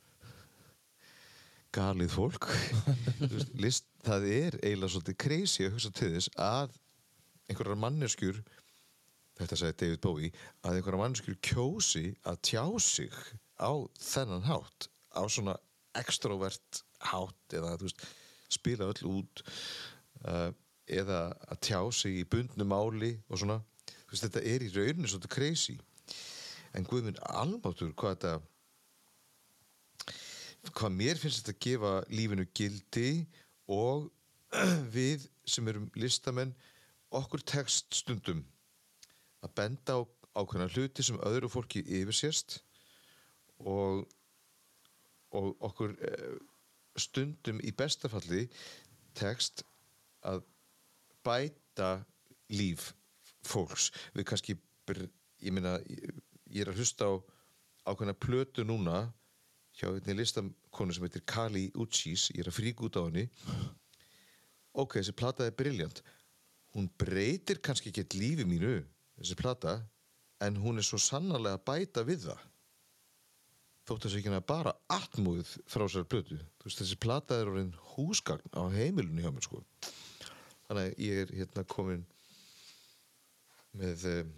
galið fólk. Veist, list, það er eiginlega svolítið crazy að hugsa til þess að einhverjar manneskjur þetta sagði David Bowie að einhverjar manneskjur kjósi að tjá sig á þennan hátt á svona extrovert hátt eða veist, spila öll út uh, eða að tjá sig í bundnu máli og svona. Veist, þetta er í rauninu svolítið crazy en guðminn almáttur hvað þetta hvað mér finnst þetta að gefa lífinu gildi og við sem erum listamenn okkur tekst stundum að benda á ákveðna hluti sem öðru fólki yfirsést og, og okkur eh, stundum í bestafalli tekst að bæta líf fólks. Við kannski, ég meina ég, er að hlusta á ákveðna plötu núna hjá einni listakonu sem heitir Kali Uchis. Ég er að frík út á henni. Ok, þessi plata er briljant. Hún breytir kannski ekki lífi mínu þessi plata en hún er svo sannarlega að bæta við það. Þótt þessi ekki bara atmúið frá sér plötu. Veist, þessi plata er orðin húsgagn á heimilinu hjá mér sko. Þannig að ég er hérna komin með um,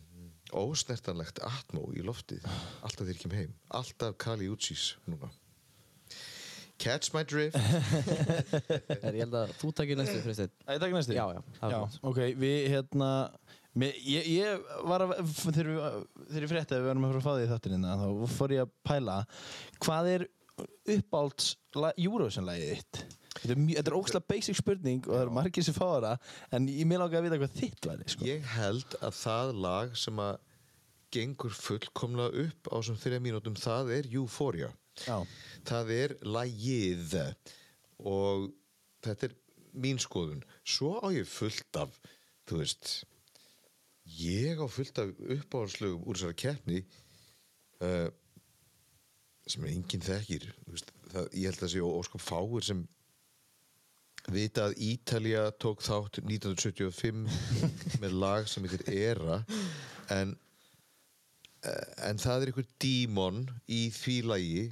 ósnertanlegt atmó í loftið. Alltaf þegar ég kem heim. Alltaf Kali Uchis núna. Catch my drift. Er, ég held að þú takir næstu, Kristinn. Æ, takk næstu? Já, já, já ok, við hérna mér, ég, ég var að þegar, við- þegar ég frétti að við varum að fara að fá því þáttinina þá fór ég að pæla. Hvað er uppálds Eurovision-lægið þitt þetta er, ógslag basic spurning og það eru margir sem fá það en ég mér langar að vita hvað þitt væri sko. Ég held að það lag sem að gengur fullkomlega upp á þessum þrjá mínútum, það er Euphoria. já, Það er lagið og þetta er mín skoðun. Svo á ég fullt af, þú veist, ég á fullt af uppáhaldslögum úr þessari keppni uh, sem enginn þekkir. Veist, það, ég held að sé óskap fáir sem vita að Ítalía tók þátt 1975 með lag sem heitir Era en, eh, en það er einhver dímon í því lagi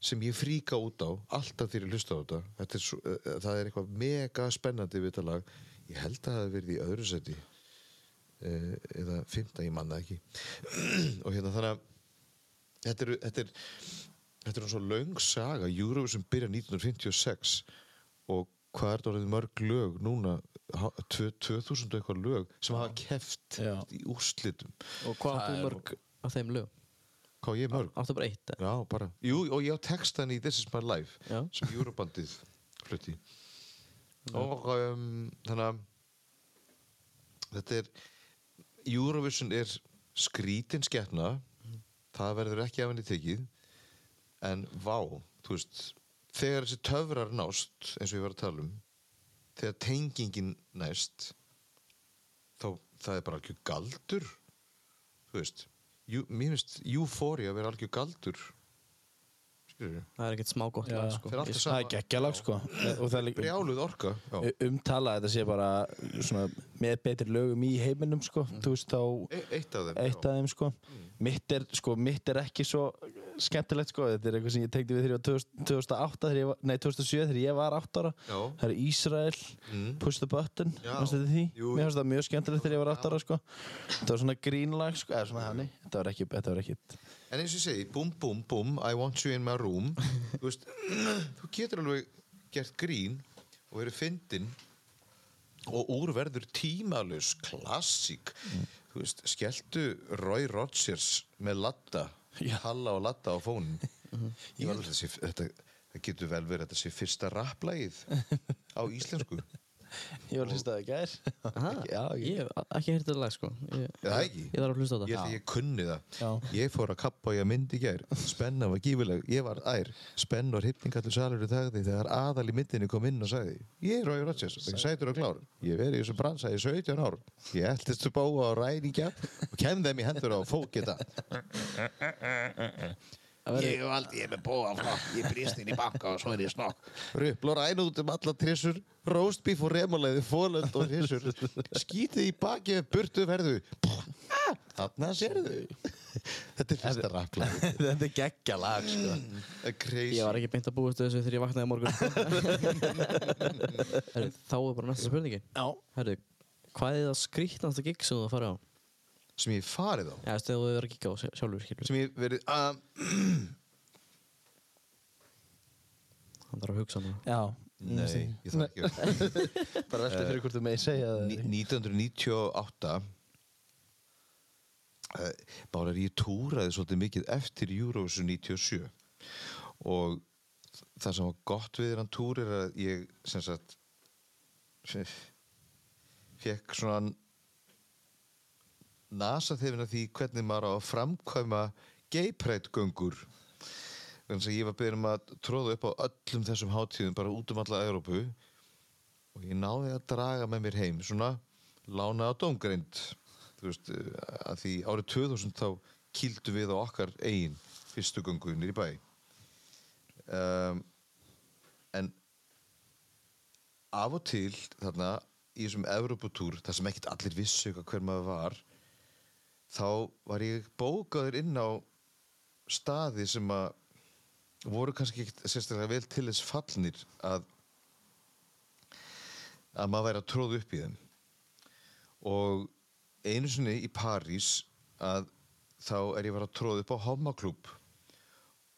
sem ég fríka út á alltaf þegar ég hlusta á þetta, þetta er svo, eh, það er eitthvað mega spennandi við þetta lag. Ég held að það hafi verið í öðru seti eh, eða fymta, ég manna ekki. Og hérna þannig að þetta er, þetta er þetta er svo löng saga Eurovision byrja 1956 og hvað er þetta orðið mörg lög núna ha- tvö- 2000 og eitthvað lög sem hafa keft Já. í úrslitum Og hvað áttu er- mörg af þeim lög? hvað ég mörg? Áttu bara eitt? Já, bara, jú, og ég á textan í This is my life Já. sem Eurobandið flutti og um, þannig að þetta er Eurovision er skrítin sketna það verður ekki af henni tekið en vá, þú veist þegar þessi töfrar nást eins og ég var að tala um þegar tengingin næst þá það er bara algjör galdur þú veist. Jú, mér finnst Euphoria að vera algjör galdur. Skilur Það er ekkert smá gott lag, sko. Ég- það er geggjalag sko. Og það er líka brjáluð orka umtala að þetta sé bara svona, með betri lögum í heiminum sko, þú veist þá E eitt af þeim eitt af þeim sko. Mitt er, sko, mitt er ekki svo skemmtilegt sko, þetta er eitthvað sem ég tegndi við þegar ég var 2000 2008, þegar ég var, nei 2007 þegar ég var 8 ára, Já. það er Ísrael Mm. Push the Button, mannstu þetta því? Jú. mér finnst það mjög skemmtilegt þegar ég var 8 ára sko. Þetta var svona grínlag sko, eða svona hannig þetta var ekki, þetta var ekki en eins og ég segi, búm, búm, búm I want you in my room. Þú veist, þú getur alveg gert grín og verið fyndin og úr verður tímalus klassík. Þú veist, skelltu Roy Rogers með latta. Halla og latta á fónin ég var alveg þessi þetta, það getur vel verið að þetta sé fyrsta rapplægið á íslensku Ég var að gær Aha, Já, ég hef ekki heyrt þetta lag sko Ég, Er það ekki? ég þarf að hlusta á Ég held að ég kunni það. Já. Ég fór að kappa og ég myndi í gær. Spenna var gífileg. Ég var ær. Spenn og hrypningallu salur í þagði þegar aðal í myndinni kom inn og sagði Ég er Rói Rodgers, það er sætur og klár. Ég hef verið í þessu bransa í 17 ár. Ég eldist upp á á ræningja og kem þeim í hendur á fókita. Ég hef aldrei, ég er með bóða flokk, ég brýst inn í banka og svo er ég snokk. Rupl og ræn út um alla trissur, róstbíf og remulegði, fólönd og trissur. Skítið í baki við burtu verðu. Þarna sérðu. Þetta er fyrsta rapplag. Þetta er geggja lag sko. Crazy. Ég var ekki beint að búast við þessu þegar ég vaknaði morgun Herru, þá er bara næsta spurningin Já Herru, hvað er það skrítnasta gig sem þú farið á? Sem ég farið á. Já, þú veist, þegar þú verið að gigga á sjálf- sjálfur, skilur Sem ég verið að... Hann þarf að hugsa núna. Já. Nei, ég þarf ekki að... Bara veltið fyrir hvort þú megi segja það Ní- 1998 uh, bara ég túraði svolítið mikið eftir Eurovision 97 og það sem var gott við hann túr er að ég sem sagt fekk svona nasa þefina því hvernig maður á að framkvæma gay-pride-göngur þannig að ég var byrjum að tróða upp á öllum þessum hátíðum bara út um alla Európu og ég náði að draga með mér heim svona lána á dómgreind. Þú veist, eh, að því árið 2000 þá kýldu við á okkar eigin fyrstu göngu nýri bæ. Um, en af og til þarna í þessum Evropatúr þar sem ekkert allir vissu hver maður var þá var ég bókaður inn á staði sem að voru kannski ekkert sérstaklega vel til þess fallnir að að maður væri að tróða upp í þeim. Og einu sinni í París að þá er ég var að tróða upp á homaklúb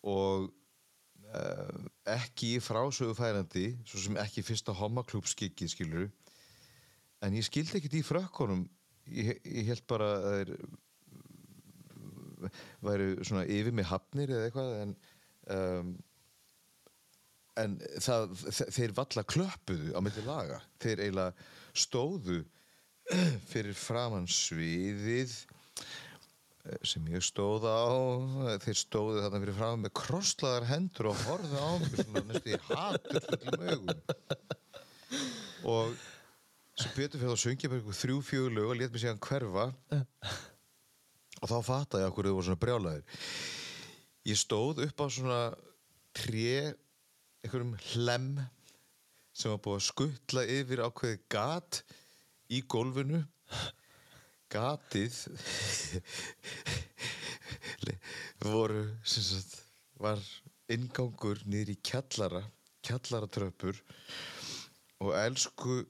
og uh, ekki frásögu færandi svo sem ekki fyrsta homaklúb skikið skilur en ég skildi ekkert í frökkunum ég, ég held bara að þeir væru svona yfir með hafnir eða eitthvað en um, en það, þe- þeir valla klöppuðu á milli laga. Þeir eiginlega stóðu fyrir framann sviðið eh, sem ég stóð á. Þeir stóðu þarna fyrir framann með krosslaðar hendur og horfðu á mig svona næstu í hatur fullum augum. Og sem betur fyrir að söngja bara ykkur þrjú fjögur lög og let mér síðan hverfa. Og þá fattaði ég okkur þau voru svona brjálæðir ég stóð upp á svona tré einhverjum hlem sem var búið að skuttla yfir ákveðið gat í gólfinu. Gatið voru sagt var inngangur niður í kjallara kjallaratröppur. Og elsku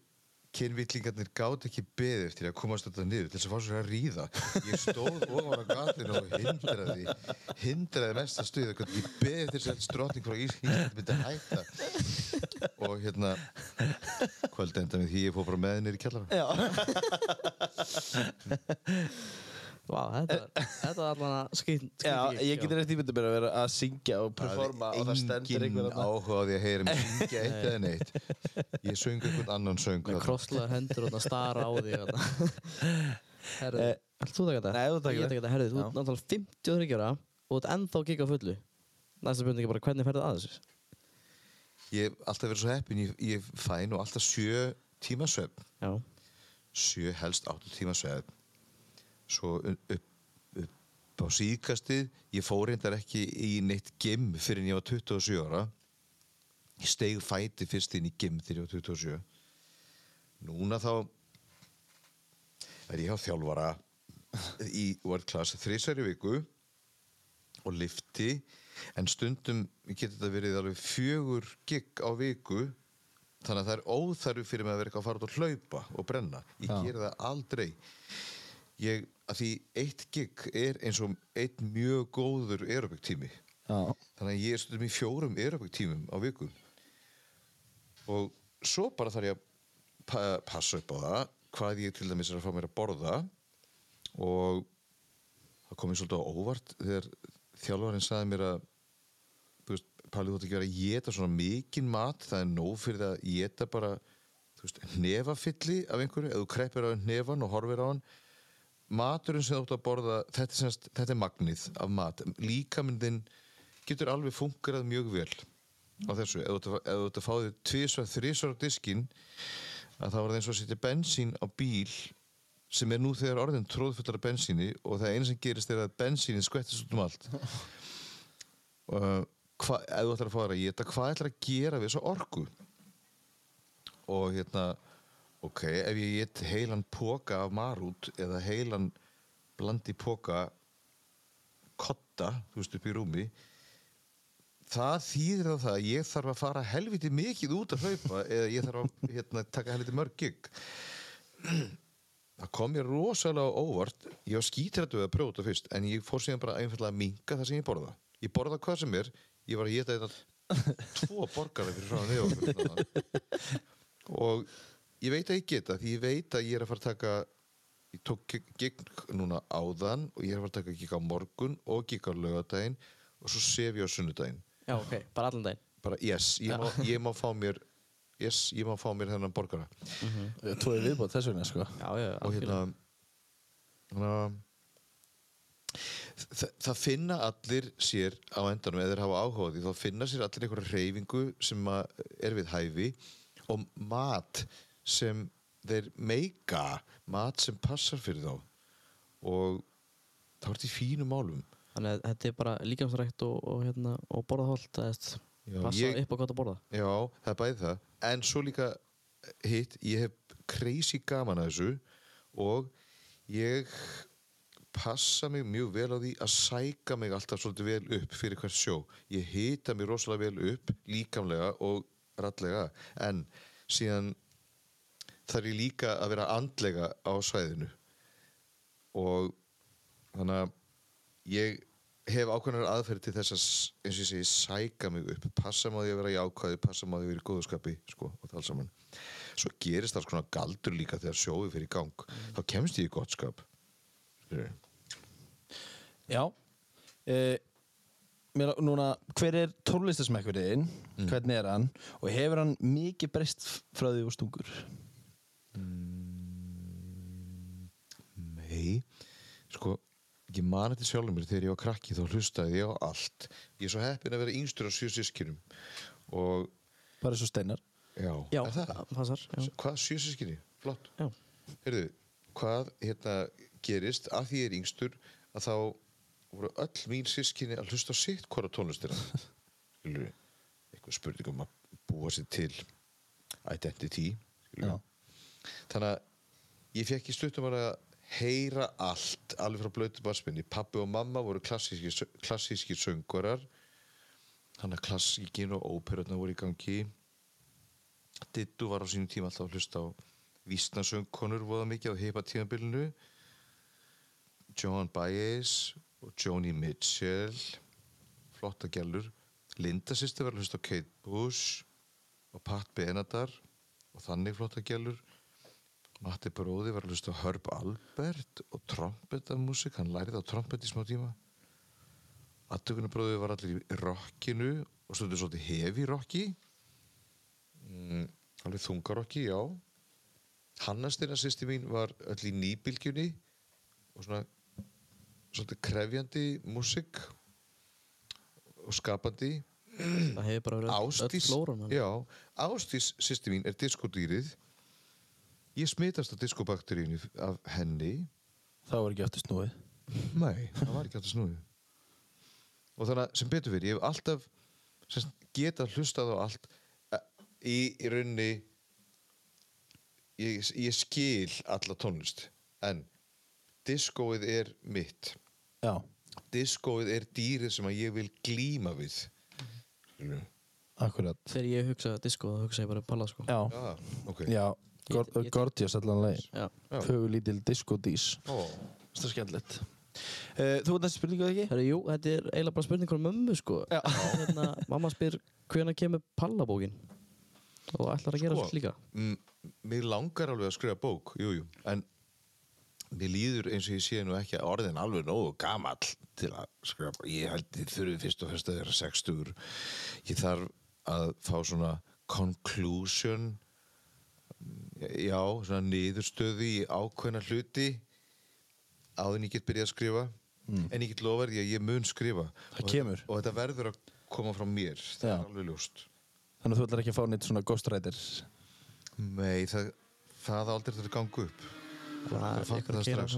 kynvillingarnir gátt ekki beðið eftir að komast þetta niður til þess að fá sér að ríða. Ég stóð ofan á gatinu og hindraði hindraði mest að stuða ég beðið eftir þess að strotning frá Ísland myndi hætta. Og hérna kvöld enda með því ég fór bara með henni í kjallara Vá, þetta, þetta var allan að skýt Já, ég getur eftir ímyndið mér að vera að syngja og performa og það stendur einhver engin þarna. áhuga á því að heyra mig syngja eitt eða neitt ég söng einhvern annan söng Með þarna. krosslaðar hendur og það stara á því Herðu, Eh, ætlar þú að taka þetta? nei, þú taka Ég þetta. taka þetta, herðu, þú ert náttúrulega 53 ára og þú ert ennþá að gigga fullu Næsta spurning er bara, hvernig ferðu að þessu? ég hef alltaf verið svo heppin ég, ég fæ nú alltaf sjö tíma svefn Já, sjö helst áttu tíma svefn svo upp, upp, á síðkastið. Ég fór reyndar ekki í neitt gym fyrir en ég var 27 ára. Ég steig fæti fyrst inn í gym þegar ég var 27 núna þá er ég á þjálfara í World Class þrísæri viku og lifti en stundum getur þetta verið alveg fjögur gig á viku þannig að það er óþarfi fyrir mig að vera eitthvað að fara út að hlaupa og brenna. Ég Já. gera það aldrei ég, að því eitt gig er eins og einn mjög góður aerobik tími Já, þannig að ég er stundum í fjórum aerobik tímum á viku. Og svo bara þarf ég að pa passa upp á það hvað ég til dæmis er að fá mér að borða. Og það kom mér svolítið á óvart þegar þjálfarinn sagði mér að Palli þú ætti ekki verið að geta svona mikinn mat. Það er nóg fyrir að geta bara veist, nefafylli af einhverju, ef þú kreppir á nefan og horfir á hann maturinn sem þú átt að borða þetta er, semst, þetta er magnið af mat. Líkamindin getur alveg fungerað mjög vel á þessu, ef þú átt að- fá þig tvisvar, þrisvar á diskinn að það var eins og að setja bensín á bíl sem er nú þegar orðin tróðfullar af bensíni og það eina sem gerist er að bensínin skvettist út um allt. Og hva, ef þú ætlar að fá þér að geta hvað ætlar að gera við þessu orku? Og hérna ok, ef ég get heilan póka af marút eða heilan blandi póka kotta, þú veist, upp í rúmi það þýðir það að ég þarf að fara helviti mikið út að hlaupa eða ég þarf að hérna, taka helviti mörg gig. Það kom mér rosalega óvart. Ég var skítrættu að prófa þetta fyrst en ég fór síðan bara einfallega að minka það sem ég borða. Ég borða hvað sem er. Ég var að geta þetta tvo borgara fyrir frá nefn og ég veit að ég geta því ég veit að ég er að fara að taka ég tók gig- gig núna áðan og ég er að fara að taka gig á morgun og gig á lögadaginn og svo sef ég á sunnudaginn. Já, ok, bara allan daginn? Bara yes, ég má, ég má fá mér yes, ég má fá mér þennan borgara. Tvoði viðbót þess vegna sko. Já, já, og hérna hérna það, það finna allir sér á endanum eða þeir hafa áhuga á því þá finna sér allir einhverja reyfingu sem að er við hæfi og mat sem þeir meika mat sem passar fyrir þá. Og er þetta í fínum málum. Þannig að þetta er bara líkamsrækt og, og, hérna, og borða holt Það er Já, passa ég- upp á hvað að borða? Já, það er bæði það. En svo líka hitt Ég hef crazy gaman að þessu Og ég passa mig mjög vel á því að sæka mig alltaf svolítið vel upp fyrir hvert sjó. Ég hita mig rosalega vel upp líkamlega og rallega en síðan þarf ég líka að vera andlega á svæðinu. Og þannig að ég hef ákveðnar aðferði til þess að eins og ég segi sæka mig upp. Passa því að vera jákvæði, passa má því að vera í góðskapi sko, og það alls saman. Svo gerist alls konar galdur líka þegar sjóið fyrir í gang. Þá kemst ég í gott skap Skilurðu? Já uh, mér, Núna, hver er tónlistasmekkurinn Hvernig er hann? Og hefur hann mikið breyst frá því úr stungur Nei, sko ég man þetta sjálfur mér þegar ég var krakki þá hlustaði ég á allt ég er svo heppin að vera yngstur á sjö sískinum og Bara svo steinar já, Já, er það? passar já. Hvað sjö sískinni? Flott. Heyrðu, hvað hérna gerist að því ég er yngstur að þá voru öll mín sískinni að hlusta sitt hvora tónlistina skilur eitthvað spurning um að búa sér til identity skilurðu. Já. Þannig að ég fekk í stuttum að heyra allt alveg frá blötu barsminni pappi og mamma voru klassíski, klassíski söngurar þannig að klassíkin og óperutna voru í gangi. Dittu var á sínum tíma alltaf að hlusta á vísnasöngkonur voða mikið á heipa tímabilinu. Joan Baez og Joni Mitchell flotta gælur Linda sýsti var að hlusta á Kate Bush og Pat Benatar og þannig flotta gælur Matti Bróði var að hlusta á Herb Albert og trompetamúsik hann lærið á trompet í smá tíma. Attökunarbróði var allir í rockinu og stundur svolítið hefi rocki. Mm, alveg þungarokki, já. Hannastina sýsti mín var öll í nýbylgjunni og svona svolítið krefjandi músik og skapandi. Það hefur bara verið öll- öll Ástís, sýsti mín er diskodýrið ég smitast af diskobakteríunni af henni. Það var ekki eftir snúið. Nei, það var ekki að snúið. Og þannig að sem betur fyrir ég hef alltaf sem getað hlustað á allt eh, í, í raunni ég, ég skil alla tónlist en diskóið er mitt. Já, diskóið er dýrið sem að ég vil glíma við. Akkurat. Þegar ég hugsa disco þá hugsa ég bara palla sko. Já, Já, ok. Já Gorgeous allan legin Já. Já. Fögur lítil disco dís Ó, Það er skemmtilegt uh, Þú veit þessi spurningu eða ekki? Herra, jú, þetta er eiginlega bara spurning frá mömmu sko hérna, Mamma spyr hvenær kemur pallabókin og ætlar að gera Sko. svo líka mér langar alveg að skrifa bók jú, jú. en mér líður eins og ég sé nú ekki að orðin alveg nógu gamall til að skrifa bók ég held þið þurfi fyrst og fyrst að vera 60 ég þarf að fá svona conclusion já, svona niðurstöðu í ákveðna hluti áður en ég get byrjað að skrifa. En ég get lofað því að ég mun skrifa. Mm. Það og, kemur. og þetta verður að koma frá mér. Það Já. er alveg ljóst. Þannig að þú ætlar ekki að fá neitt svona ghostwriter Nei, það, það aldrei að ganga upp. Það ykkur það strax.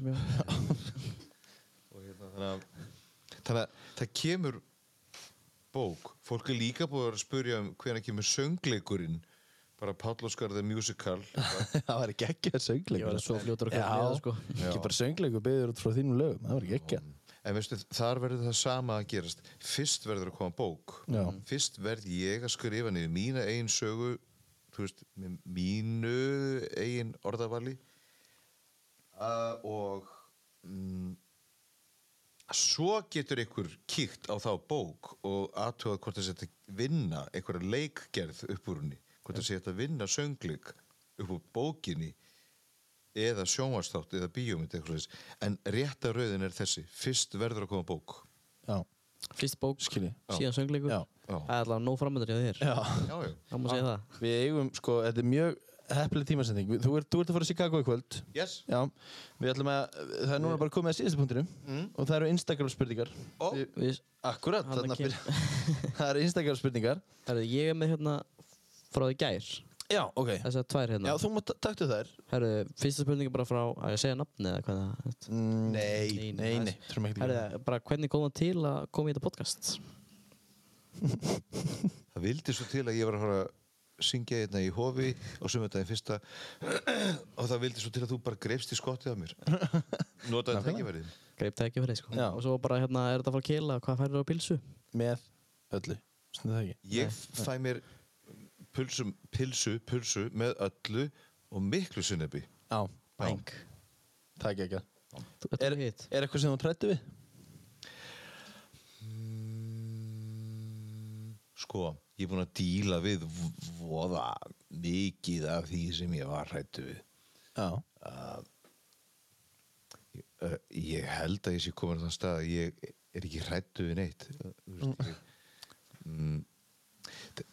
og hérna, þannig, að, þannig að það kemur bók. Fólk er líka búið að spyrja um hvenær kemur söngleikurinn bara Páll Óskar the Musical. Það var ekki ekki að söngleikur Ég var svo fljótur að koma með það, sko. ekki bara söngleikur byggður út frá þínum lögum. Það var ekki ekki. En veistu, þar verður það sama að gerast. Fyrst verður að koma bók. Já. fyrst verð ég að skrifa niður mína eigin sögu þú veist, með mínu eigin orðavali. Uh, og mm, svo getur ykkur kíkt á þá bók og aðtugað hvort það setja vinna einhverja leikgerð upp úr henni hvort það setja vinna söngleik upp úr bókinni eða sjónvarsþátt eða bíómynd en rétta rauðin er þessi. Fyrst verður að koma bók. Já, Fyrst bók, Skil ég. síðan söngleikur. Já. Það er allavega nóg framöndur hjá þér. Já. Já, já. Það má segja það. Við eigum, sko, þetta er mjög heppileg tímasending. Þú ert, þú ert að fara að Chicago í kvöld. Yes. Já, við ætlum að, það er núna bara komið að síðastu punktinum. Og það eru Instagram spurningar Ó. Við- Akkurat, Það eru Instagram spurningar Herðu, ég er með hérna frá því gær. Já, ok. Þessar tvær hérna. Já, þú mátt taktu þær. Herðu, fyrsta spurning er bara frá að ég segja nafni eða hvað það mm, Nei. Nei, nei, nei, þurfum ekki Herðu, bara hvernig kom það til að koma í þetta podcast? Það vildi svo til að ég var að fara að syngja hérna í hofi á sumundaginn fyrsta og það vildi svo til að þú bara greifst í skottið af mér. Notaði tækifærið. Ekki fyrir sko. Já. Og svo bara hérna, er þetta að fara að keila hvað færir á pilsu? Með öllu, snið það ekki Ég fæ mér pulsum, pilsu, pulsu með öllu og miklu sinnebi Já, Bang það er ekki ekki Er, er eitthvað sem þú trættu við? Sko, ég er búinn að díla við voða mikið af því sem ég var hrættu við. Já, uh, ég held að ég sé komin á þann stað að ég er ekki hrættu við neitt. Uh, þú veist, ég, mm, þ-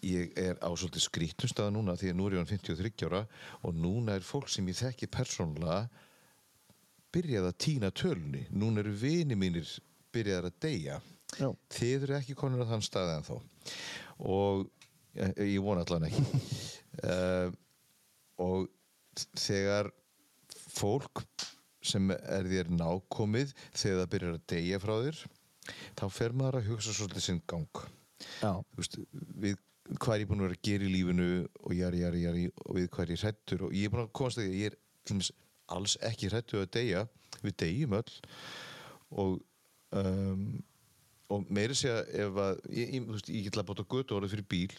ég er á svolítið skrítum stað núna því að nú er ég hann 53 ára og núna er fólk sem ég þekki persónulega byrjað að týna tölunni. Núna eru vini mínir byrjað að deyja. Já. þið eru ekki konur á þann stað en þó og ég, ég vona allan ekki. Uh, og þegar fólk sem er þér nákomið þegar það byrjar að deyja frá þér þá fer maður að hugsa svolítið sinn gang. Veist, við hvað er ég búin að vera að gera í lífinu og jari, jari, jari og við hvað er ég hrættur og ég er búin að komast að ég er til dæmis alls ekki hrættur að deyja við deyjum öll og um, og meiri segja ef að ég, ég, veist, ég get að bóta götu orðið fyrir bíl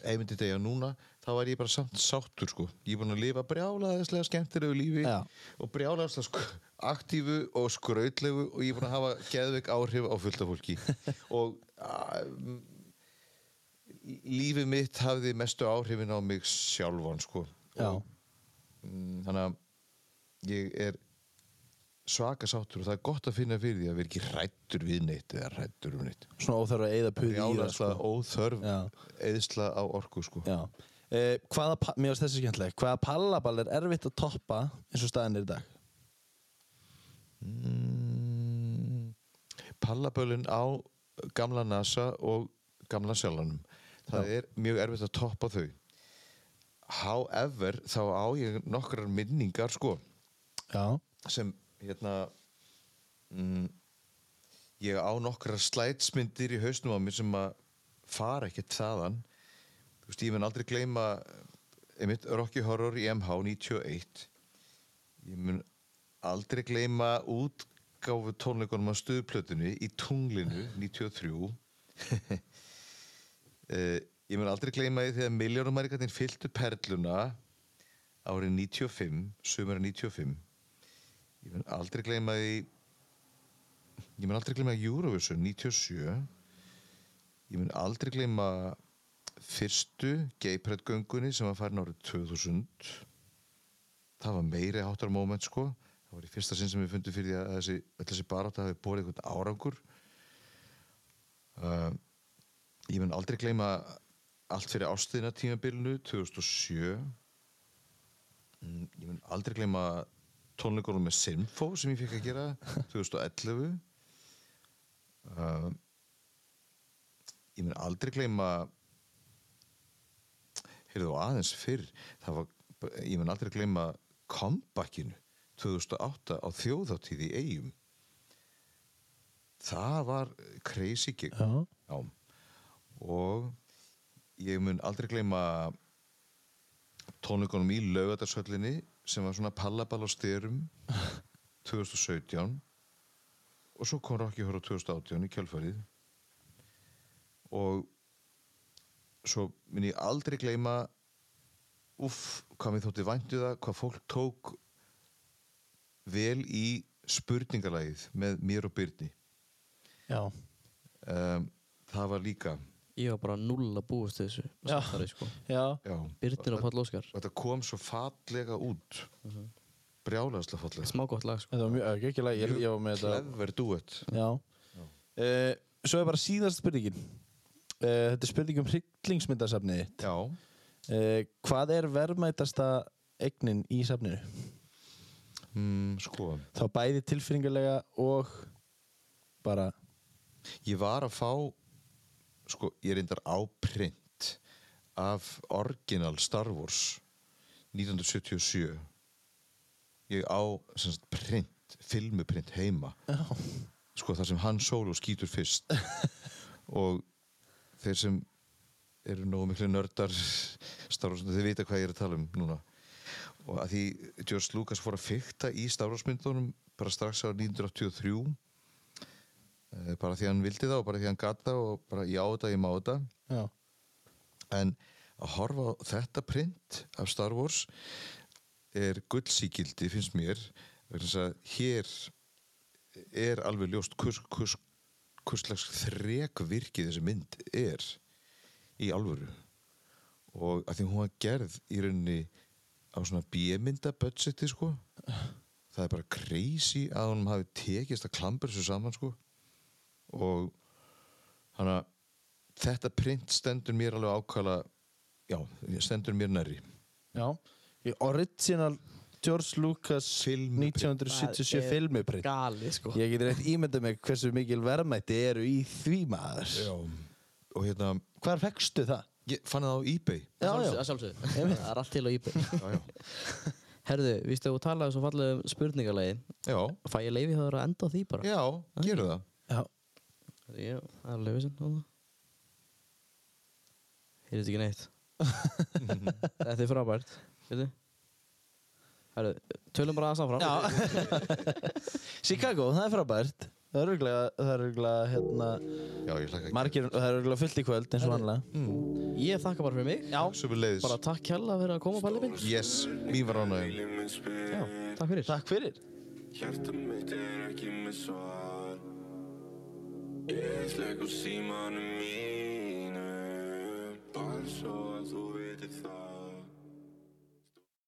ef ég myndi deyja núna þá var ég bara samt sáttur sko ég er búin að lifa brjálaðislega skemmtilegu lífi Já. og brjálaðislega sko, aktífu og skrautlegu og ég er búin að hafa geðveik áhrif á fullta fólki og að, lífið mitt hafði mestu áhrifin á mig sjálfan sko. Og, mm, þannig að ég er svaka sáttur og það er gott að finna fyrir því að vera ekki hrættur við neitt eða hrættur um neitt. Svona óþarf að eyða puði í það sko. óþörf eðsla á orku sko. Eh, Hvaða, mér finnst þessi skemmtileg. Hvaða pallaball er erfitt að toppa eins og staðin er í dag? mm, pallabölin á gamla NASA og gamla sjálfanum það er mjög erfitt að toppa þau. However þá á ég nokkrar minningar sko Já, sem hérna mm, ég á nokkrar slætsmyndir í hausnum á mér sem að fara ekkert þaðan. Þú veist, ég mun aldrei gleyma einmitt Rocky Horror í MH 91 ég mun aldrei gleyma útgáfu tónleikunum á stuðplötunni í tunglinu 93 Eh, ég mun aldrei gleyma því þegar miljónumærikarnir fylltu perluna árið 95 sumar 95 ég mun aldrei gleyma því ég mun aldrei gleyma Eurovision 97 ég mun aldrei gleyma fyrstu geiprætgöngunni sem var farin árið 2000 það var meiri háttar moment sko. Það var í fyrsta sinn sem við fundum fyrir því að þessi, þessi barátta hafi borið einhvern árangur. Uh, ég mun aldrei gleyma allt fyrir ástiðina tímabilinu 2007 Mm, Ég mun aldrei gleyma tónleikunum með Sinfo sem ég fikk að gera 2011 uh, Ég mun aldrei gleyma heyrðu aðeins fyrr var, ég mun aldrei gleyma comebackinu 2008 á þjóðáttíð í eigum það var crazy gig Já. Já. Og ég mun aldrei gleyma tónleikunum í laugadarsöllinni sem var svona pallaball á styrum 2017 og svo kom Rocky Horror 2018 í kjölfarið. Og svo mun ég aldrei gleyma uff, hvað mér þótti væntu það hvað fólk tók vel í spurningalagið með mér og Byrni Já, um, það var líka Ég var bara null að búast þessu Já. samstarfi, sko. já, já, Byrnir og Páll Óskar. Þetta kom svo fallega út. Uh -huh. brjálæðslega fallega Smá gott lag sko. þetta var mjög ekki lag, ég, ég var með þetta clever duett. Já, uh, Svo er bara síðast spurningin. Uh, Þetta er spurning um hryllingsmyndasafnið uh, Hvað er verðmætasta eignin í safninu? mm, sko. Þá bæði tilfinningarlega og bara ég var að fá sko, ég reyndar á print af original Star Wars 1977 ég á sagt, print, filmuprint heima. Já, sko þar sem hann solo skýtur fyrst. Og þeir sem eru nógu miklu nördar Star Wars, þeir vita hvað ég er að tala um núna. Og að því George Lucas fór að fykta í Star Wars myndunum bara strax á 1983 eh, bara því hann vildi það og bara því hann gata og bara ég á þetta, ég má þetta. Já, en að horfa á þetta print af Star Wars er gullsíkildi finnst mér hér er alveg ljóst hvers, hvers, hvers slags þrek virkið þessi mynd er í alvöru. Og að því hún var gerð í rauninni á svona B-mynda budgeti sko. Það er bara crazy að hún hafi tekist að klambra þessu saman sko og hann að þetta print stendur mér alveg ákvæða já, stendur mér nærri. Já Í Original George Lucas Filmuprint. 1977 Það er filmuprint. Gali sko. Ég get rétt ímyndað mig hversu mikil verðmætti eru í því maður. Og hérna, Hvar fegstu það? ég fann það á eBay. Já, já. Að sjálfsögðu. Það er allt til á eBay. Já, já, Herðu, vístu þú talaði svo fallega um spurningalegi já, Fæ ég leiði það að enda á því bara? Já geru það Já, það er leiði sem Heyrðu þetta ekki neitt Þetta er frábært Veitu Herðu, tölum bara aðeins áfram Já. Chicago, það er frábært Það er örgulega, er hérna já, ég hlaka ekki. Margir, það er örgulega fullt í kvöld eins og vanlega Ég þakka bara fyrir mig. Já. Bara takk kjalla fyrir að koma Palli minn. Yes, mín var ánægum Já, takk fyrir. Takk fyrir Ég slekk á símanum mínu Bara svo að þú veitir það